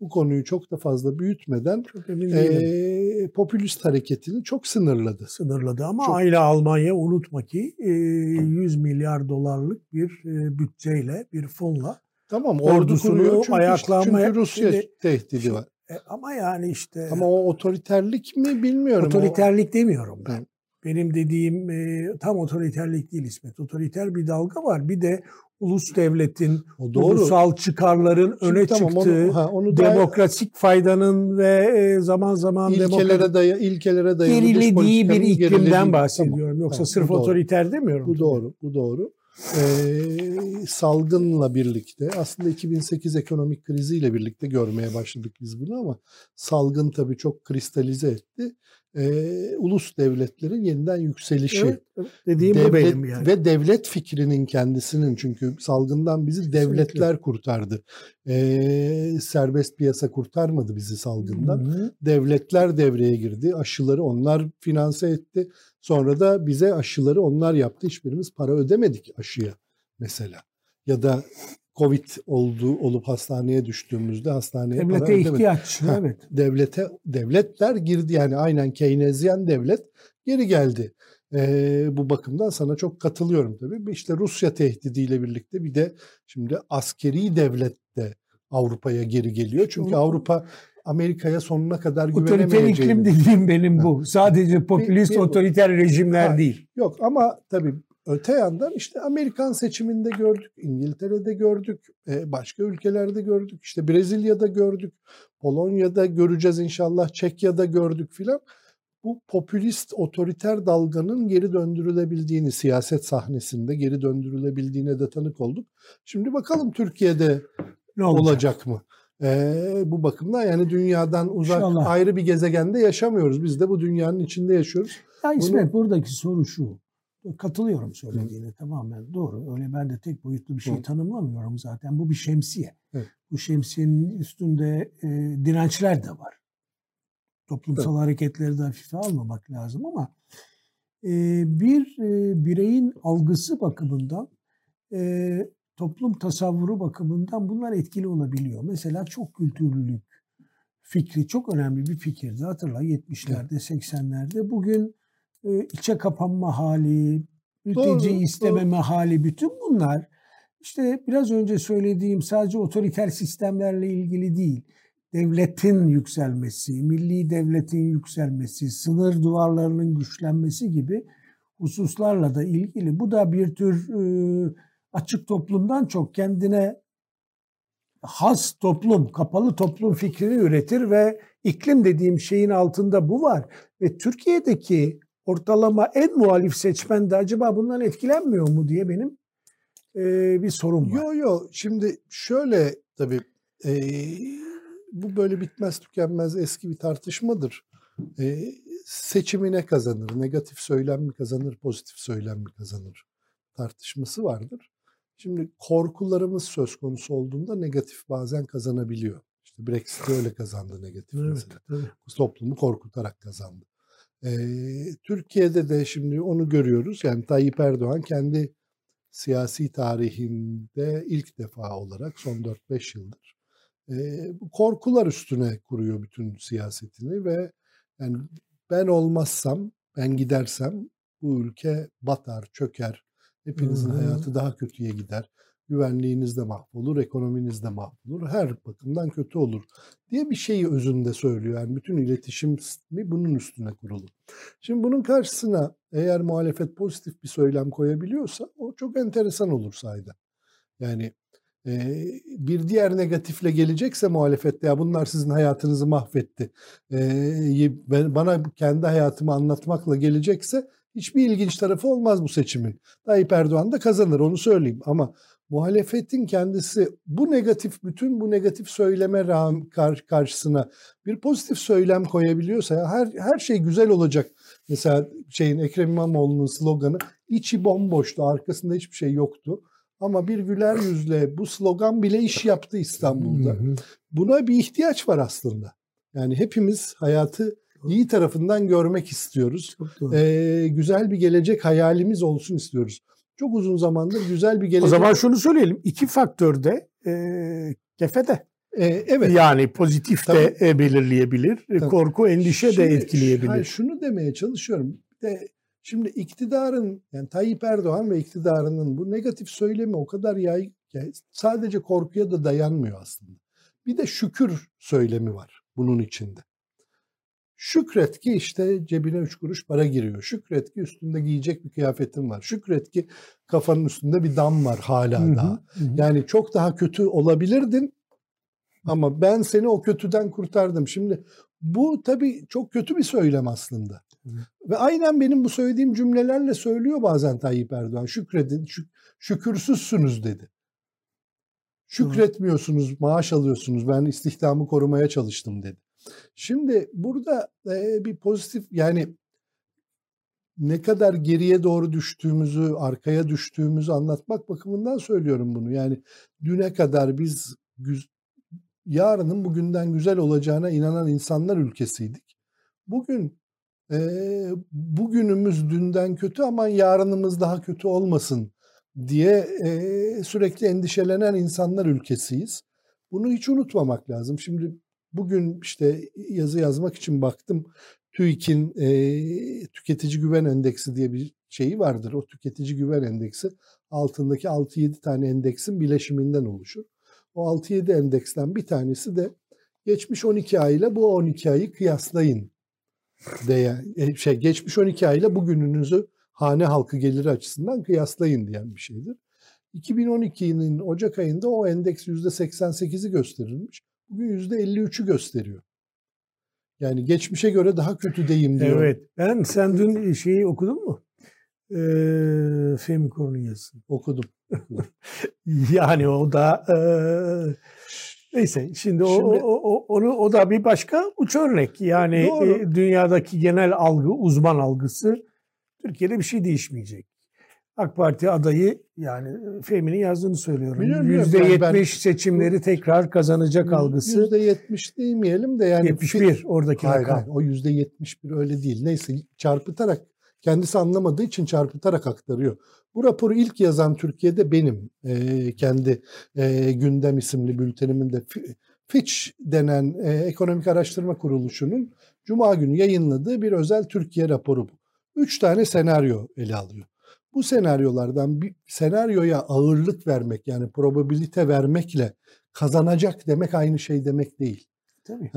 bu konuyu çok da fazla büyütmeden e, popülist hareketini çok sınırladı. sınırladı ama Çok- aynı Almanya unutma ki e, 100 milyar dolarlık bir e, bütçeyle bir fonla Tamam ordu Ordusunu kuruyor çünkü, ayaklanmaya- çünkü Rusya Şimdi- tehdidi var. E, ama yani işte Ama o otoriterlik mi bilmiyorum. O- otoriterlik demiyorum ben. Benim dediğim e, tam otoriterlik değil İsmet. Otoriter bir dalga var. Bir de ulus devletin o doğru. ulusal çıkarların Şimdi öne tamam, çıktığı onu, ha, onu da demokratik faydanın ve e, zaman zaman ilkelere, daya, ilkelere dayalı gerilediği bir iklimden bahsediyorum. Yoksa tamam, sırf doğru. otoriter demiyorum. Bu doğru, bu doğru. Ee, salgınla birlikte aslında 2008 ekonomik kriziyle birlikte görmeye başladık biz bunu ama salgın tabii çok kristalize etti. Ee, ulus devletlerin yeniden yükselişi. Evet, evet. dediğim bu Devlet benim yani. Ve devlet fikrinin kendisinin çünkü salgından bizi devletler kurtardı. Ee, serbest piyasa kurtarmadı bizi salgından. Hı-hı. Devletler devreye girdi. Aşıları onlar finanse etti. Sonra da bize aşıları onlar yaptı. Hiçbirimiz para ödemedik aşıya mesela. Ya da Covid oldu olup hastaneye düştüğümüzde hastaneye para Devlete ödemedik. ihtiyaç. Ha. Evet. Devlete devletler girdi yani aynen Keynesyen devlet geri geldi. Ee, bu bakımdan sana çok katılıyorum tabii. İşte Rusya tehdidiyle birlikte bir de şimdi askeri devlet de Avrupa'ya geri geliyor. Çünkü Avrupa Amerika'ya sonuna kadar Otoriter iklim güvenemeyeceğini. dediğim benim bu. Sadece popülist bir bu. otoriter rejimler Ha. değil. Yok ama tabii öte yandan işte Amerikan seçiminde gördük, İngiltere'de gördük, e, başka ülkelerde gördük, işte Brezilya'da gördük, Polonya'da göreceğiz inşallah, Çekya'da gördük filan. Bu popülist otoriter dalganın geri döndürülebildiğini, siyaset sahnesinde geri döndürülebildiğine de tanık olduk. Şimdi bakalım Türkiye'de Ne olacak? olacak mı? Ee, bu bakımdan yani dünyadan uzak İnşallah. ayrı bir gezegende yaşamıyoruz. Biz de bu dünyanın içinde yaşıyoruz. Ya İsmet buradaki soru şu. Katılıyorum söylediğine tamamen doğru. Öyle ben de tek boyutlu bir şey Hı. tanımlamıyorum zaten. Bu bir şemsiye. Evet. Bu şemsiyenin üstünde e, dirençler de var. Toplumsal hareketleri de hafife almamak lazım ama e, bir e, bireyin algısı bakımından e, toplum tasavvuru bakımından bunlar etkili olabiliyor. Mesela çok kültürlülük fikri çok önemli bir fikirdi. Hatırla 70'lerde 80'lerde. Bugün içe kapanma hali, mülteci Doğru, istememe hali bütün bunlar işte biraz önce söylediğim sadece otoriter sistemlerle ilgili değil. Devletin yükselmesi, milli devletin yükselmesi, sınır duvarlarının güçlenmesi gibi hususlarla da ilgili. Bu da bir tür e, açık toplumdan çok kendine has toplum, kapalı toplum fikrini üretir ve iklim dediğim şeyin altında bu var. Ve Türkiye'deki ortalama en muhalif seçmen de acaba bundan etkilenmiyor mu diye benim e, bir sorum var. Yo yo şimdi şöyle tabii e, bu böyle bitmez tükenmez eski bir tartışmadır. E, seçimine kazanır, negatif söylem mi kazanır, pozitif söylem mi kazanır tartışması vardır. Şimdi korkularımız söz konusu olduğunda negatif bazen kazanabiliyor. İşte Brexit öyle kazandı negatif Evet, mesela. tabii. Toplumu korkutarak kazandı. Türkiye'de de şimdi onu görüyoruz. Yani Tayyip Erdoğan kendi siyasi tarihinde ilk defa olarak son 4-5 yıldır korkular üstüne kuruyor bütün siyasetini ve yani ben olmazsam, ben gidersem bu ülke batar, çöker. Hepinizin hayatı daha kötüye gider. Güvenliğiniz de mahvolur, ekonominiz de mahvolur. Her bakımdan kötü olur diye bir şeyi özünde söylüyor. Yani bütün iletişim sistemi bunun üstüne kurulu. Şimdi bunun karşısına eğer muhalefet pozitif bir söylem koyabiliyorsa o çok enteresan olur sayeden. Yani eee, bir diğer negatifle gelecekse muhalefette ya bunlar sizin hayatınızı mahvetti. Eee, ben, bana kendi hayatımı anlatmakla gelecekse hiçbir ilginç tarafı olmaz bu seçimin. Tayyip Erdoğan da kazanır onu söyleyeyim ama muhalefetin kendisi bu negatif bütün bu negatif söyleme rağmen kar- karşısına bir pozitif söylem koyabiliyorsa ya her her şey güzel olacak. Mesela şeyin Ekrem İmamoğlu'nun sloganı içi bomboştu, arkasında hiçbir şey yoktu. Ama bir güler yüzle bu slogan bile iş yaptı İstanbul'da. Buna bir ihtiyaç var aslında. Yani hepimiz hayatı iyi tarafından görmek istiyoruz. Ee, güzel bir gelecek hayalimiz olsun istiyoruz. Çok uzun zamandır güzel bir gelecek. o zaman şunu söyleyelim. İki faktör de e, kefede. Ee, evet. Yani pozitif de e, belirleyebilir. e, Tabii. Korku, endişe de Şimdi- etkileyebilir. hayır, şunu demeye çalışıyorum. De, şimdi iktidarın yani Tayyip Erdoğan ve iktidarının bu negatif söylemi o kadar yay yani sadece korkuya da dayanmıyor aslında. Bir de şükür söylemi var bunun içinde. Şükret ki işte cebine üç kuruş para giriyor. Şükret ki üstünde giyecek bir kıyafetin var. Şükret ki kafanın üstünde bir dam var hala Hı hı, daha. hı hı. Yani çok daha kötü olabilirdin ama ben seni o kötüden kurtardım. Şimdi bu tabii çok kötü bir söylem aslında. Ve aynen benim bu söylediğim cümlelerle söylüyor bazen Tayyip Erdoğan. Şükredin, şük- şükürsüzsünüz dedi. Şükretmiyorsunuz, maaş alıyorsunuz. Ben istihdamı korumaya çalıştım dedi. Şimdi burada e, bir pozitif yani ne kadar geriye doğru düştüğümüzü, arkaya düştüğümüzü anlatmak bakımından söylüyorum bunu. Yani düne kadar biz yarının bugünden güzel olacağına inanan insanlar ülkesiydik. Bugün eee, bugünümüz dünden kötü ama yarınımız daha kötü olmasın diye eee, sürekli endişelenen insanlar ülkesiyiz. Bunu hiç unutmamak lazım. Şimdi bugün işte yazı yazmak için baktım. TÜİK'in eee, tüketici güven endeksi diye bir şeyi vardır. O tüketici güven endeksi altındaki 6-7 tane endeksin bileşiminden oluşur. O 6-7 endeksten bir tanesi de geçmiş 12 ay ile bu 12 ayı kıyaslayın diye e, şey geçmiş 12 ay ile bugününüzü hane halkı geliri açısından kıyaslayın diyen bir şeydir. 2012'nin Ocak ayında o endeks %88'i gösterilmiş. Bugün %53'ü gösteriyor. Yani geçmişe göre daha kötü deyim diyor. Evet. Ben sen dün şeyi okudun mu? Ee, Fehmi Korun'un yazısını. Okudum. Yani o da eee, neyse şimdi, o, Şimdi- o, o, onu o da bir başka uç örnek. Yani e, dünyadaki genel algı, uzman algısı Türkiye'de bir şey değişmeyecek. AK Parti adayı yani Fehmi'nin yazdığını söylüyorum. Biliyorum, biliyorum. Yüzde Ben- seçimleri tekrar kazanacak algısı. %70 demeyelim de yani 71 oradaki Hayır, rakam. hayır, o yüzde yetmiş bir öyle değil. Neyse çarpıtarak kendisi anlamadığı için çarpıtarak aktarıyor. Bu raporu ilk yazan Türkiye'de benim eee, kendi eee, gündem isimli bültenimin de Fi- Fitch denen eee, ekonomik araştırma kuruluşunun Cuma günü yayınladığı bir özel Türkiye raporu bu. Üç tane senaryo ele alıyor. Bu senaryolardan bir senaryoya ağırlık vermek yani probabilite vermekle kazanacak demek aynı şey demek değil Tabii.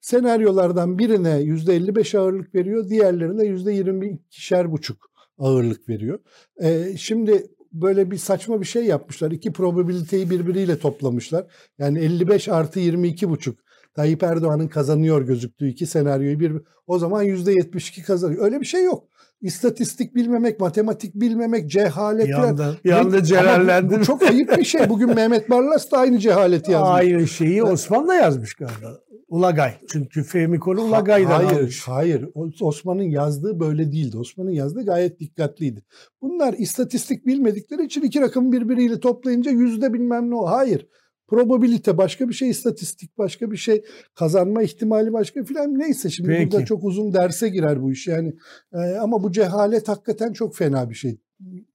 senaryolardan birine %55 ağırlık veriyor, diğerlerine %22'şer buçuk ağırlık veriyor. Ee, şimdi böyle bir saçma bir şey yapmışlar. İki probabiliteyi birbiriyle toplamışlar. Yani 55 artı 22 buçuk. Tayyip Erdoğan'ın kazanıyor gözüktüğü iki senaryoyu bir o zaman %72 kazanıyor. Öyle bir şey yok. İstatistik bilmemek, matematik bilmemek, cehalet. Bir anda, bir anda bu-. Bu, çok ayıp bir şey. Bugün Mehmet Barlas da aynı cehaleti yazmış. Aynı şeyi Osman da yazmış galiba. Ulagay. Çünkü Fehmi Konu Ulagay'dan hayır, almış. Hayır, Osman'ın yazdığı böyle değildi. Osman'ın yazdığı gayet dikkatliydi. Bunlar istatistik bilmedikleri için iki rakamı birbiriyle toplayınca yüzde bilmem ne o. Hayır. Probabilite başka bir şey, istatistik başka bir şey, kazanma ihtimali başka filan neyse şimdi Peki. burada çok uzun derse girer bu iş yani. Ee, ama bu cehalet hakikaten çok fena bir şey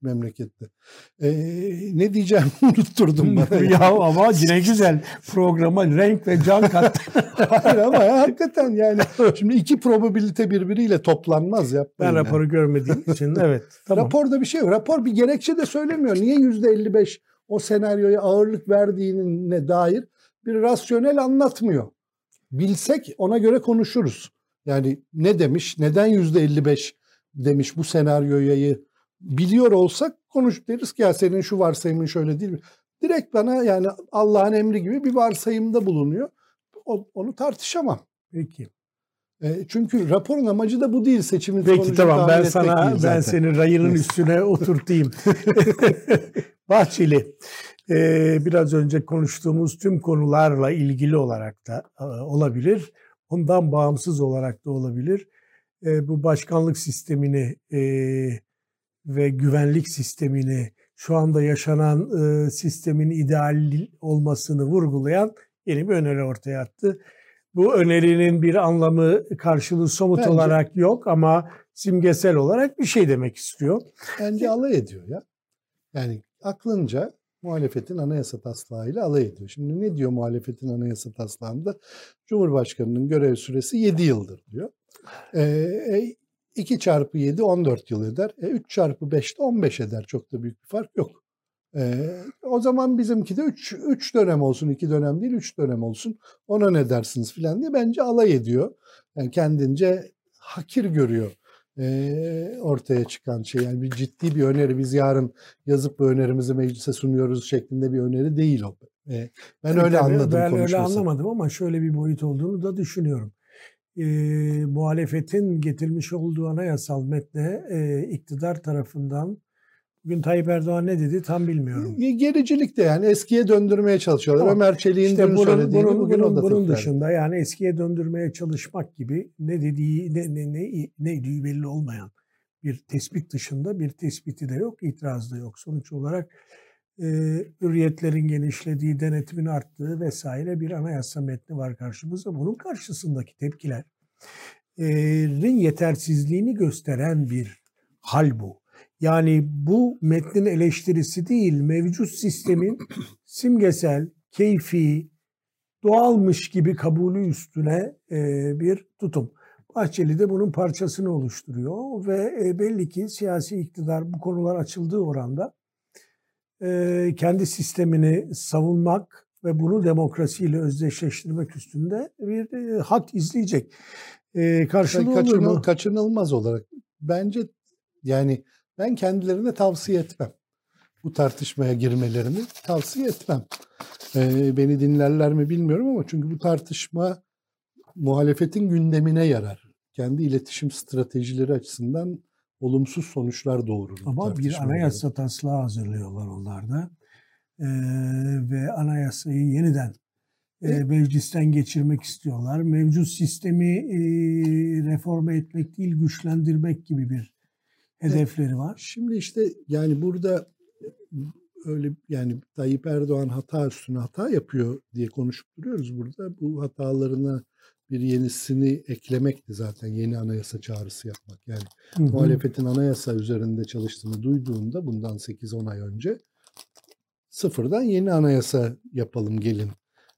memlekette. Ee, ne diyeceğim unutturdum bana. ya ama yine güzel programa renk ve can kattı. Hayır ama ya, hakikaten yani şimdi iki probabilite birbiriyle toplanmaz ya. ben raporu görmediğim için evet. Tamam. Raporda bir şey yok. Rapor bir gerekçe de söylemiyor. Niye yüzde 55 o senaryoya ağırlık verdiğine dair bir rasyonel anlatmıyor. Bilsek ona göre konuşuruz. Yani ne demiş, neden yüzde 55 demiş bu senaryoyu biliyor olsak konuş deriz ki ya senin şu varsayımın şöyle değil mi? Direkt bana yani Allah'ın emri gibi bir varsayımda bulunuyor. O- onu tartışamam. Peki. E, çünkü raporun amacı da bu değil seçimin Peki tamam ben sana ben zaten. seni rayının üstüne oturtayım. Bahçeli e, biraz önce konuştuğumuz tüm konularla ilgili olarak da e, olabilir. Ondan bağımsız olarak da olabilir. E, bu başkanlık sistemini e, ve güvenlik sistemini şu anda yaşanan e, sistemin ideal olmasını vurgulayan yeni bir öneri ortaya attı. Bu önerinin bir anlamı karşılığı somut Bence- olarak yok ama simgesel olarak bir şey demek istiyor. Bence alay ediyor ya. Yani aklınca muhalefetin anayasa taslağıyla alay ediyor. Şimdi ne diyor muhalefetin anayasa taslağında? Cumhurbaşkanının görev süresi 7 yıldır diyor. Ee, 2 çarpı 7 14 yıl eder. E, 3 çarpı 5 de 15 eder. Çok da büyük bir fark yok. Ee, o zaman bizimki de 3 3 dönem olsun, 2 dönem değil 3 dönem olsun. Ona ne dersiniz filan diye bence alay ediyor. Yani kendince hakir görüyor e, ortaya çıkan şey. Yani bir ciddi bir öneri biz yarın yazıp bu önerimizi meclise sunuyoruz şeklinde bir öneri değil o. E, ben Tabii öyle tabii, anladım Ben öyle anlamadım ama şöyle bir boyut olduğunu da düşünüyorum. E, muhalefetin getirmiş olduğu anayasal metne e, iktidar tarafından bugün Tayyip Erdoğan ne dedi tam bilmiyorum. E, Gericilik de yani eskiye döndürmeye çalışıyorlar. Tamam. Ömer Çelik'in İşte dün bunun, söylediğini bunun, bugün bunun, bunun dışında yani eskiye döndürmeye çalışmak gibi ne dediği ne, ne, ne, neydiği belli olmayan bir tespit dışında bir tespiti de yok, itiraz da yok. Sonuç olarak e, hürriyetlerin genişlediği, denetimin arttığı vesaire bir anayasa metni var karşımızda. Bunun karşısındaki tepkiler e, yetersizliğini gösteren bir hal bu. Yani bu metnin eleştirisi değil, mevcut sistemin simgesel, keyfi, doğalmış gibi kabulü üstüne e, bir tutum. Bahçeli de bunun parçasını oluşturuyor ve e, belli ki siyasi iktidar bu konular açıldığı oranda e, kendi sistemini savunmak ve bunu demokrasiyle özdeşleştirmek üstünde bir e, hak izleyecek. E, karşılığı olur kaçınıl, mu? kaçınılmaz olarak. Bence yani ben kendilerine tavsiye etmem. Bu tartışmaya girmelerini tavsiye etmem. Ee, beni dinlerler mi bilmiyorum ama çünkü bu tartışma muhalefetin gündemine yarar. Kendi iletişim stratejileri açısından olumsuz sonuçlar doğurur. Ama bir anayasa taslağı hazırlıyorlar onlar da. Ee, ve anayasayı yeniden E- meclisten geçirmek istiyorlar. Mevcut sistemi e, reforme etmek değil, güçlendirmek gibi bir hedefleri var. Şimdi işte yani burada öyle yani Tayyip Erdoğan hata üstüne hata yapıyor diye konuşup duruyoruz burada. Bu hatalarına bir yenisini eklemekti zaten yeni anayasa çağrısı yapmak. Yani Hı hı. muhalefetin anayasa üzerinde çalıştığını duyduğunda bundan 8-10 ay önce sıfırdan yeni anayasa yapalım gelin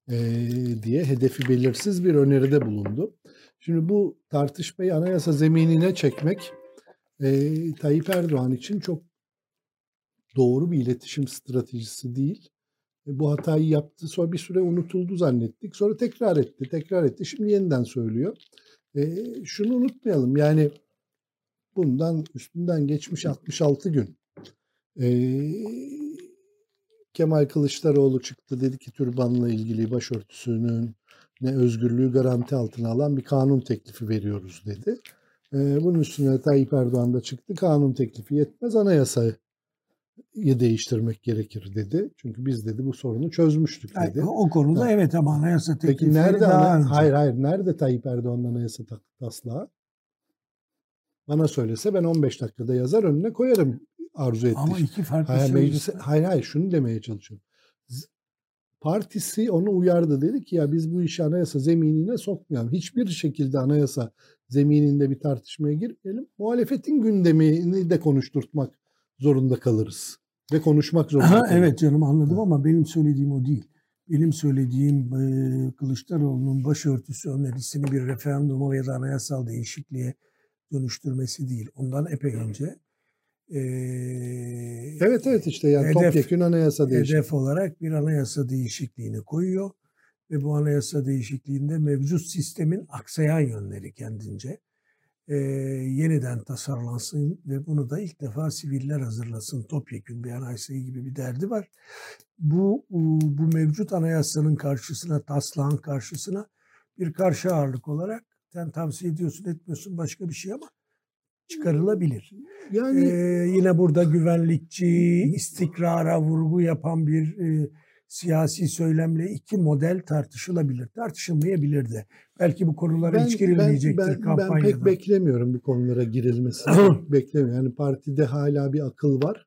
eee, diye hedefi belirsiz bir öneride bulundu. Şimdi bu tartışmayı anayasa zeminine çekmek eee Tayyip Erdoğan için çok doğru bir iletişim stratejisi değil. E, bu hatayı yaptı sonra bir süre unutuldu zannettik. Sonra tekrar etti, tekrar etti. Şimdi yeniden söylüyor. E, şunu unutmayalım yani bundan üstünden geçmiş 66 gün. E, Kemal Kılıçdaroğlu çıktı dedi ki türbanla ilgili başörtüsünün ne özgürlüğü garanti altına alan bir kanun teklifi veriyoruz dedi. E, bunun üstüne Tayyip Erdoğan da çıktı. Kanun teklifi yetmez anayasayı değiştirmek gerekir dedi. Çünkü biz dedi bu sorunu çözmüştük Yani dedi. o konuda Ha. evet ama anayasa Peki teklifi nerede daha ana- önce. hayır hayır nerede Tayyip Erdoğan'ın anayasa ta- taslağı? Bana söylese ben 15 dakikada yazar önüne koyarım arzu ettiği. Ama iki farklı Hayır, şey. meclise, hayır hayır şunu demeye çalışıyorum. Partisi onu uyardı. Dedi ki ya biz bu işi anayasa zeminine sokmayalım. Hiçbir şekilde anayasa zemininde bir tartışmaya girmeyelim. Muhalefetin gündemini de konuşturtmak zorunda kalırız. Ve konuşmak zorunda Ha, kalırız. evet canım anladım ama benim söylediğim o değil. Benim söylediğim e, Kılıçdaroğlu'nun başörtüsü önerisini bir referanduma ya da anayasal değişikliğe dönüştürmesi değil. Ondan epey önce e, Evet evet işte yani Hedef- topyekun anayasa değişikliği. hedef olarak bir anayasa değişikliğini koyuyor ve bu anayasa değişikliğinde mevcut sistemin aksayan yönleri kendince e, yeniden tasarlansın ve bunu da ilk defa siviller hazırlasın. Topyekun bir anayasayı gibi bir derdi var. Bu bu mevcut anayasanın karşısına, taslağın karşısına bir karşı ağırlık olarak sen tavsiye ediyorsun etmiyorsun başka bir şey ama çıkarılabilir. Yani Ee, yine burada güvenlikçi, istikrara vurgu yapan bir e, siyasi söylemle iki model tartışılabilir. Tartışılmayabilir de. Belki bu konulara hiç girilmeyecektir ben, ben kampanyada. pek beklemiyorum bu konulara girilmesini. beklemiyorum. Yani partide hala bir akıl var.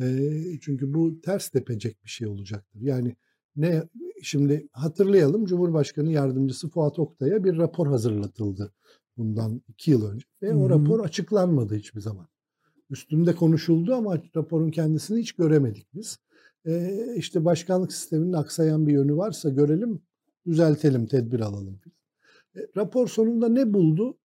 Eee, çünkü bu ters tepecek bir şey olacaktır. Yani ne şimdi hatırlayalım Cumhurbaşkanı Yardımcısı Fuat Oktay'a bir rapor hazırlatıldı bundan iki yıl önce. Ve Hı o rapor açıklanmadı hiçbir zaman. Üstünde konuşuldu ama raporun kendisini hiç göremedik biz. Eee işte başkanlık sisteminin aksayan bir yönü varsa görelim, düzeltelim, tedbir alalım. E, rapor sonunda ne buldu?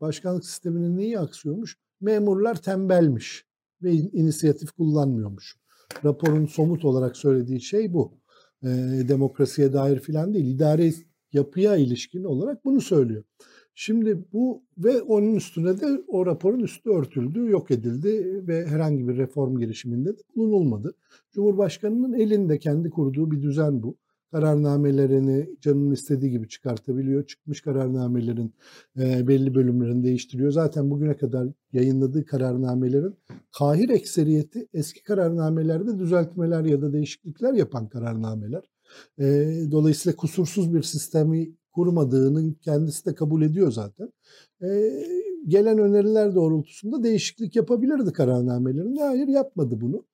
Başkanlık sisteminin neyi aksıyormuş? Memurlar tembelmiş ve in- inisiyatif kullanmıyormuş. Raporun somut olarak söylediği şey bu. E, demokrasiye dair filan değil. İdare yapıya ilişkin olarak bunu söylüyor. Şimdi bu ve onun üstüne de o raporun üstü örtüldü, yok edildi ve herhangi bir reform girişiminde de bulunulmadı. Cumhurbaşkanının elinde kendi kurduğu bir düzen bu. Kararnamelerini canının istediği gibi çıkartabiliyor. Çıkmış kararnamelerin e, belli bölümlerini değiştiriyor. Zaten bugüne kadar yayınladığı kararnamelerin kahir ekseriyeti eski kararnamelerde düzeltmeler ya da değişiklikler yapan kararnameler. E, dolayısıyla kusursuz bir sistemi kurmadığını kendisi de kabul ediyor zaten. E, gelen öneriler doğrultusunda değişiklik yapabilirdi kararnamelerinde. Hayır yapmadı bunu.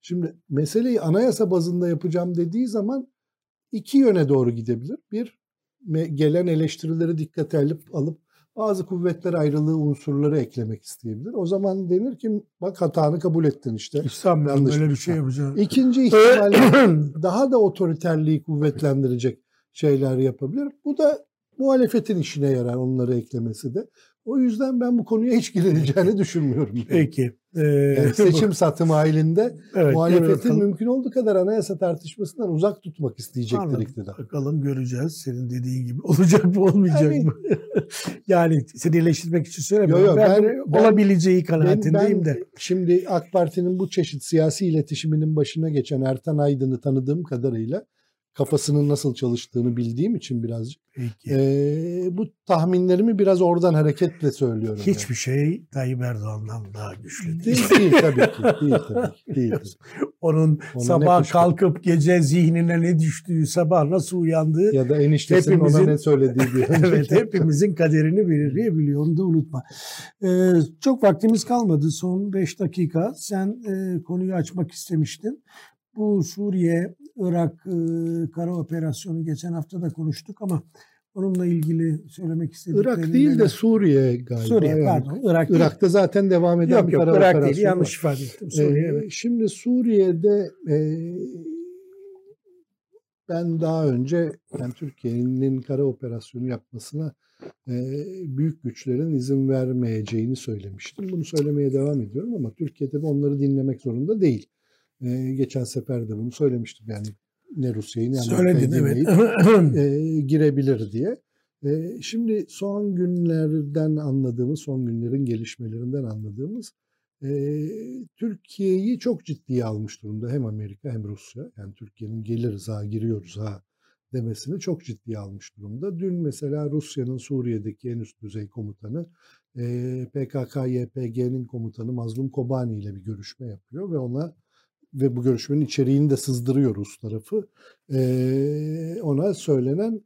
Şimdi meseleyi anayasa bazında yapacağım dediği zaman iki yöne doğru gidebilir. Bir, gelen eleştirileri dikkate alıp, alıp bazı kuvvetler ayrılığı unsurları eklemek isteyebilir. O zaman denir ki bak hatanı kabul ettin işte. İstanbul'da böyle bir şey yapacağım. İkinci ihtimal daha da otoriterliği kuvvetlendirecek şeyler yapabilir. Bu da muhalefetin işine yarar onları eklemesi de. O yüzden ben bu konuya hiç girileceğini düşünmüyorum. Peki. Ee, Yani seçim satım halinde evet, muhalefetin mümkün olduğu kadar anayasa tartışmasından uzak tutmak isteyecektir Anladım. iktidar. Bakalım göreceğiz. Senin dediğin gibi olacak mı olmayacak Yani- mı? yani seni eleştirmek için söylemiyorum. Yo, yo, ben, ben- ben- olabileceği Ben, kanaatindeyim ben de. şimdi AK Parti'nin bu çeşit siyasi iletişiminin başına geçen Ertan Aydın'ı tanıdığım kadarıyla kafasının nasıl çalıştığını bildiğim için birazcık Peki. eee, bu tahminlerimi biraz oradan hareketle söylüyorum. yani. Hiçbir şey Tayyip Erdoğan'dan daha güçlü değil. Değil, tabii ki. Değil tabii ki. Değil. Onun Ona ne sabah kalkıp gece zihnine ne düştüğü, sabah nasıl uyandığı Ya da eniştesinin ona Hepimizin- ne söylediği bir evet hepimizin kaderini belirleyebiliyor. Onu da unutma. Ee, çok vaktimiz kalmadı. Son 5 dakika. Sen e, konuyu açmak istemiştin. Bu Suriye, Irak e, kara operasyonu geçen hafta da konuştuk ama onunla ilgili söylemek istediklerin Irak değil de? Suriye galiba. Suriye yani. pardon. Irak değil. Irak'ta zaten devam eden Yok bir yok kara Irak değil. operasyonu Yanlış var. ifade ettim. Suriye Ee, evet. Şimdi Suriye'de e, ben daha önce yani Türkiye'nin kara operasyonu yapmasına e, büyük güçlerin izin vermeyeceğini söylemiştim. Bunu söylemeye devam ediyorum ama Türkiye tabii onları dinlemek zorunda değil. E, geçen sefer de bunu söylemiştim yani ne Rusya'yı ne Söyledin evet. e, girebilir diye. E, şimdi son günlerden anladığımız, son günlerin gelişmelerinden anladığımız e, Türkiye'yi çok ciddiye almış durumda hem Amerika hem Rusya. Yani Türkiye'nin geliriz ha giriyoruz ha demesini çok ciddiye almış durumda. Dün mesela Rusya'nın Suriye'deki en üst düzey komutanı e, PKK-YPG'nin komutanı Mazlum Kobani ile bir görüşme yapıyor ve ona ve bu görüşmenin içeriğini de sızdırıyor Rus tarafı. E, ona söylenen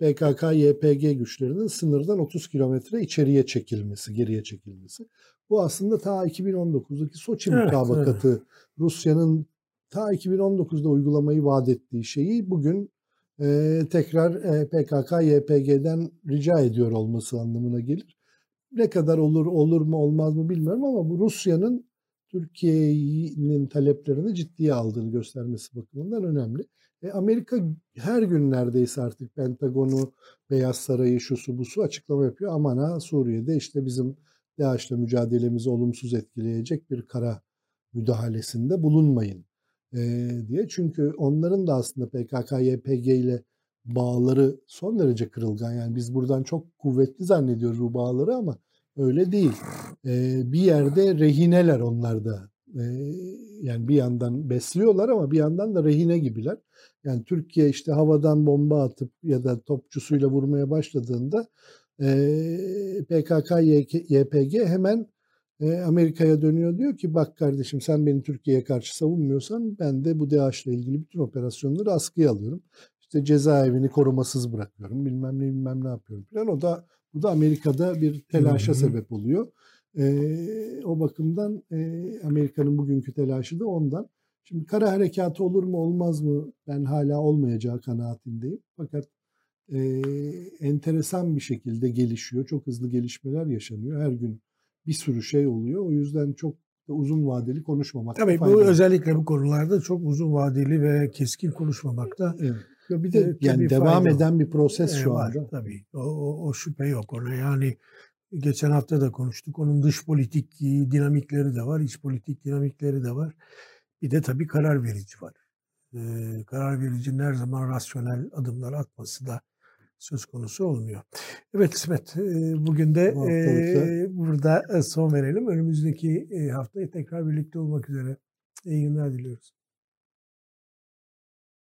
PKK-YPG güçlerinin sınırdan 30 kilometre içeriye çekilmesi, geriye çekilmesi. Bu aslında ta 2019'daki Soçi Evet, mutabakatı Rusya'nın ta 2019'da uygulamayı vaat ettiği şeyi bugün e, tekrar e, PKK, YPG'den rica ediyor olması anlamına gelir. Ne kadar olur, olur mu, olmaz mı bilmiyorum ama bu Rusya'nın Türkiye'nin taleplerini ciddiye aldığını göstermesi bakımından önemli. E, Amerika her gün neredeyse artık Pentagon'u, Beyaz Sarayı, şusu busu açıklama yapıyor. Aman ha Suriye'de işte bizim DAEŞ'le mücadelemizi olumsuz etkileyecek bir kara müdahalesinde bulunmayın e, diye. Çünkü onların da aslında PKK, YPG ile bağları son derece kırılgan. Yani biz buradan çok kuvvetli zannediyoruz bu bağları ama öyle değil. E, bir yerde rehineler onlar da. E, yani bir yandan besliyorlar ama bir yandan da rehine gibiler. Yani Türkiye işte havadan bomba atıp ya da topçusuyla vurmaya başladığında e, PKK, YPG hemen e, Amerika'ya dönüyor diyor ki bak kardeşim sen beni Türkiye'ye karşı savunmuyorsan ben de bu DAEŞ'le ilgili bütün operasyonları askıya alıyorum. İşte cezaevini korumasız bırakıyorum bilmem ne bilmem ne yapıyorum falan. O da bu da Amerika'da bir telaşa Hı hı. sebep oluyor. E, o bakımdan e, Amerika'nın bugünkü telaşı da ondan. Şimdi kara harekatı olur mu olmaz mı ben hala olmayacağı kanaatindeyim. Fakat e, enteresan bir şekilde gelişiyor. Çok hızlı gelişmeler yaşanıyor. Her gün bir sürü şey oluyor. O yüzden çok uzun vadeli konuşmamak. Tabii bu özellikle bu konularda çok uzun vadeli ve keskin konuşmamakta Evet. Ya bir de Evet, yani devam fayda eden bir proses e, şu var anda. tabii. O, o, o şüphe yok ona. Yani geçen hafta da konuştuk. Onun dış politik e, dinamikleri de var, iç politik dinamikleri de var. Bir de tabii karar verici var. Ee, karar vericinin her zaman rasyonel adımlar atması da söz konusu olmuyor. Evet İsmet, e, bugün de Bu e, burada son verelim. Önümüzdeki e, haftayı tekrar birlikte olmak üzere. İyi günler diliyoruz.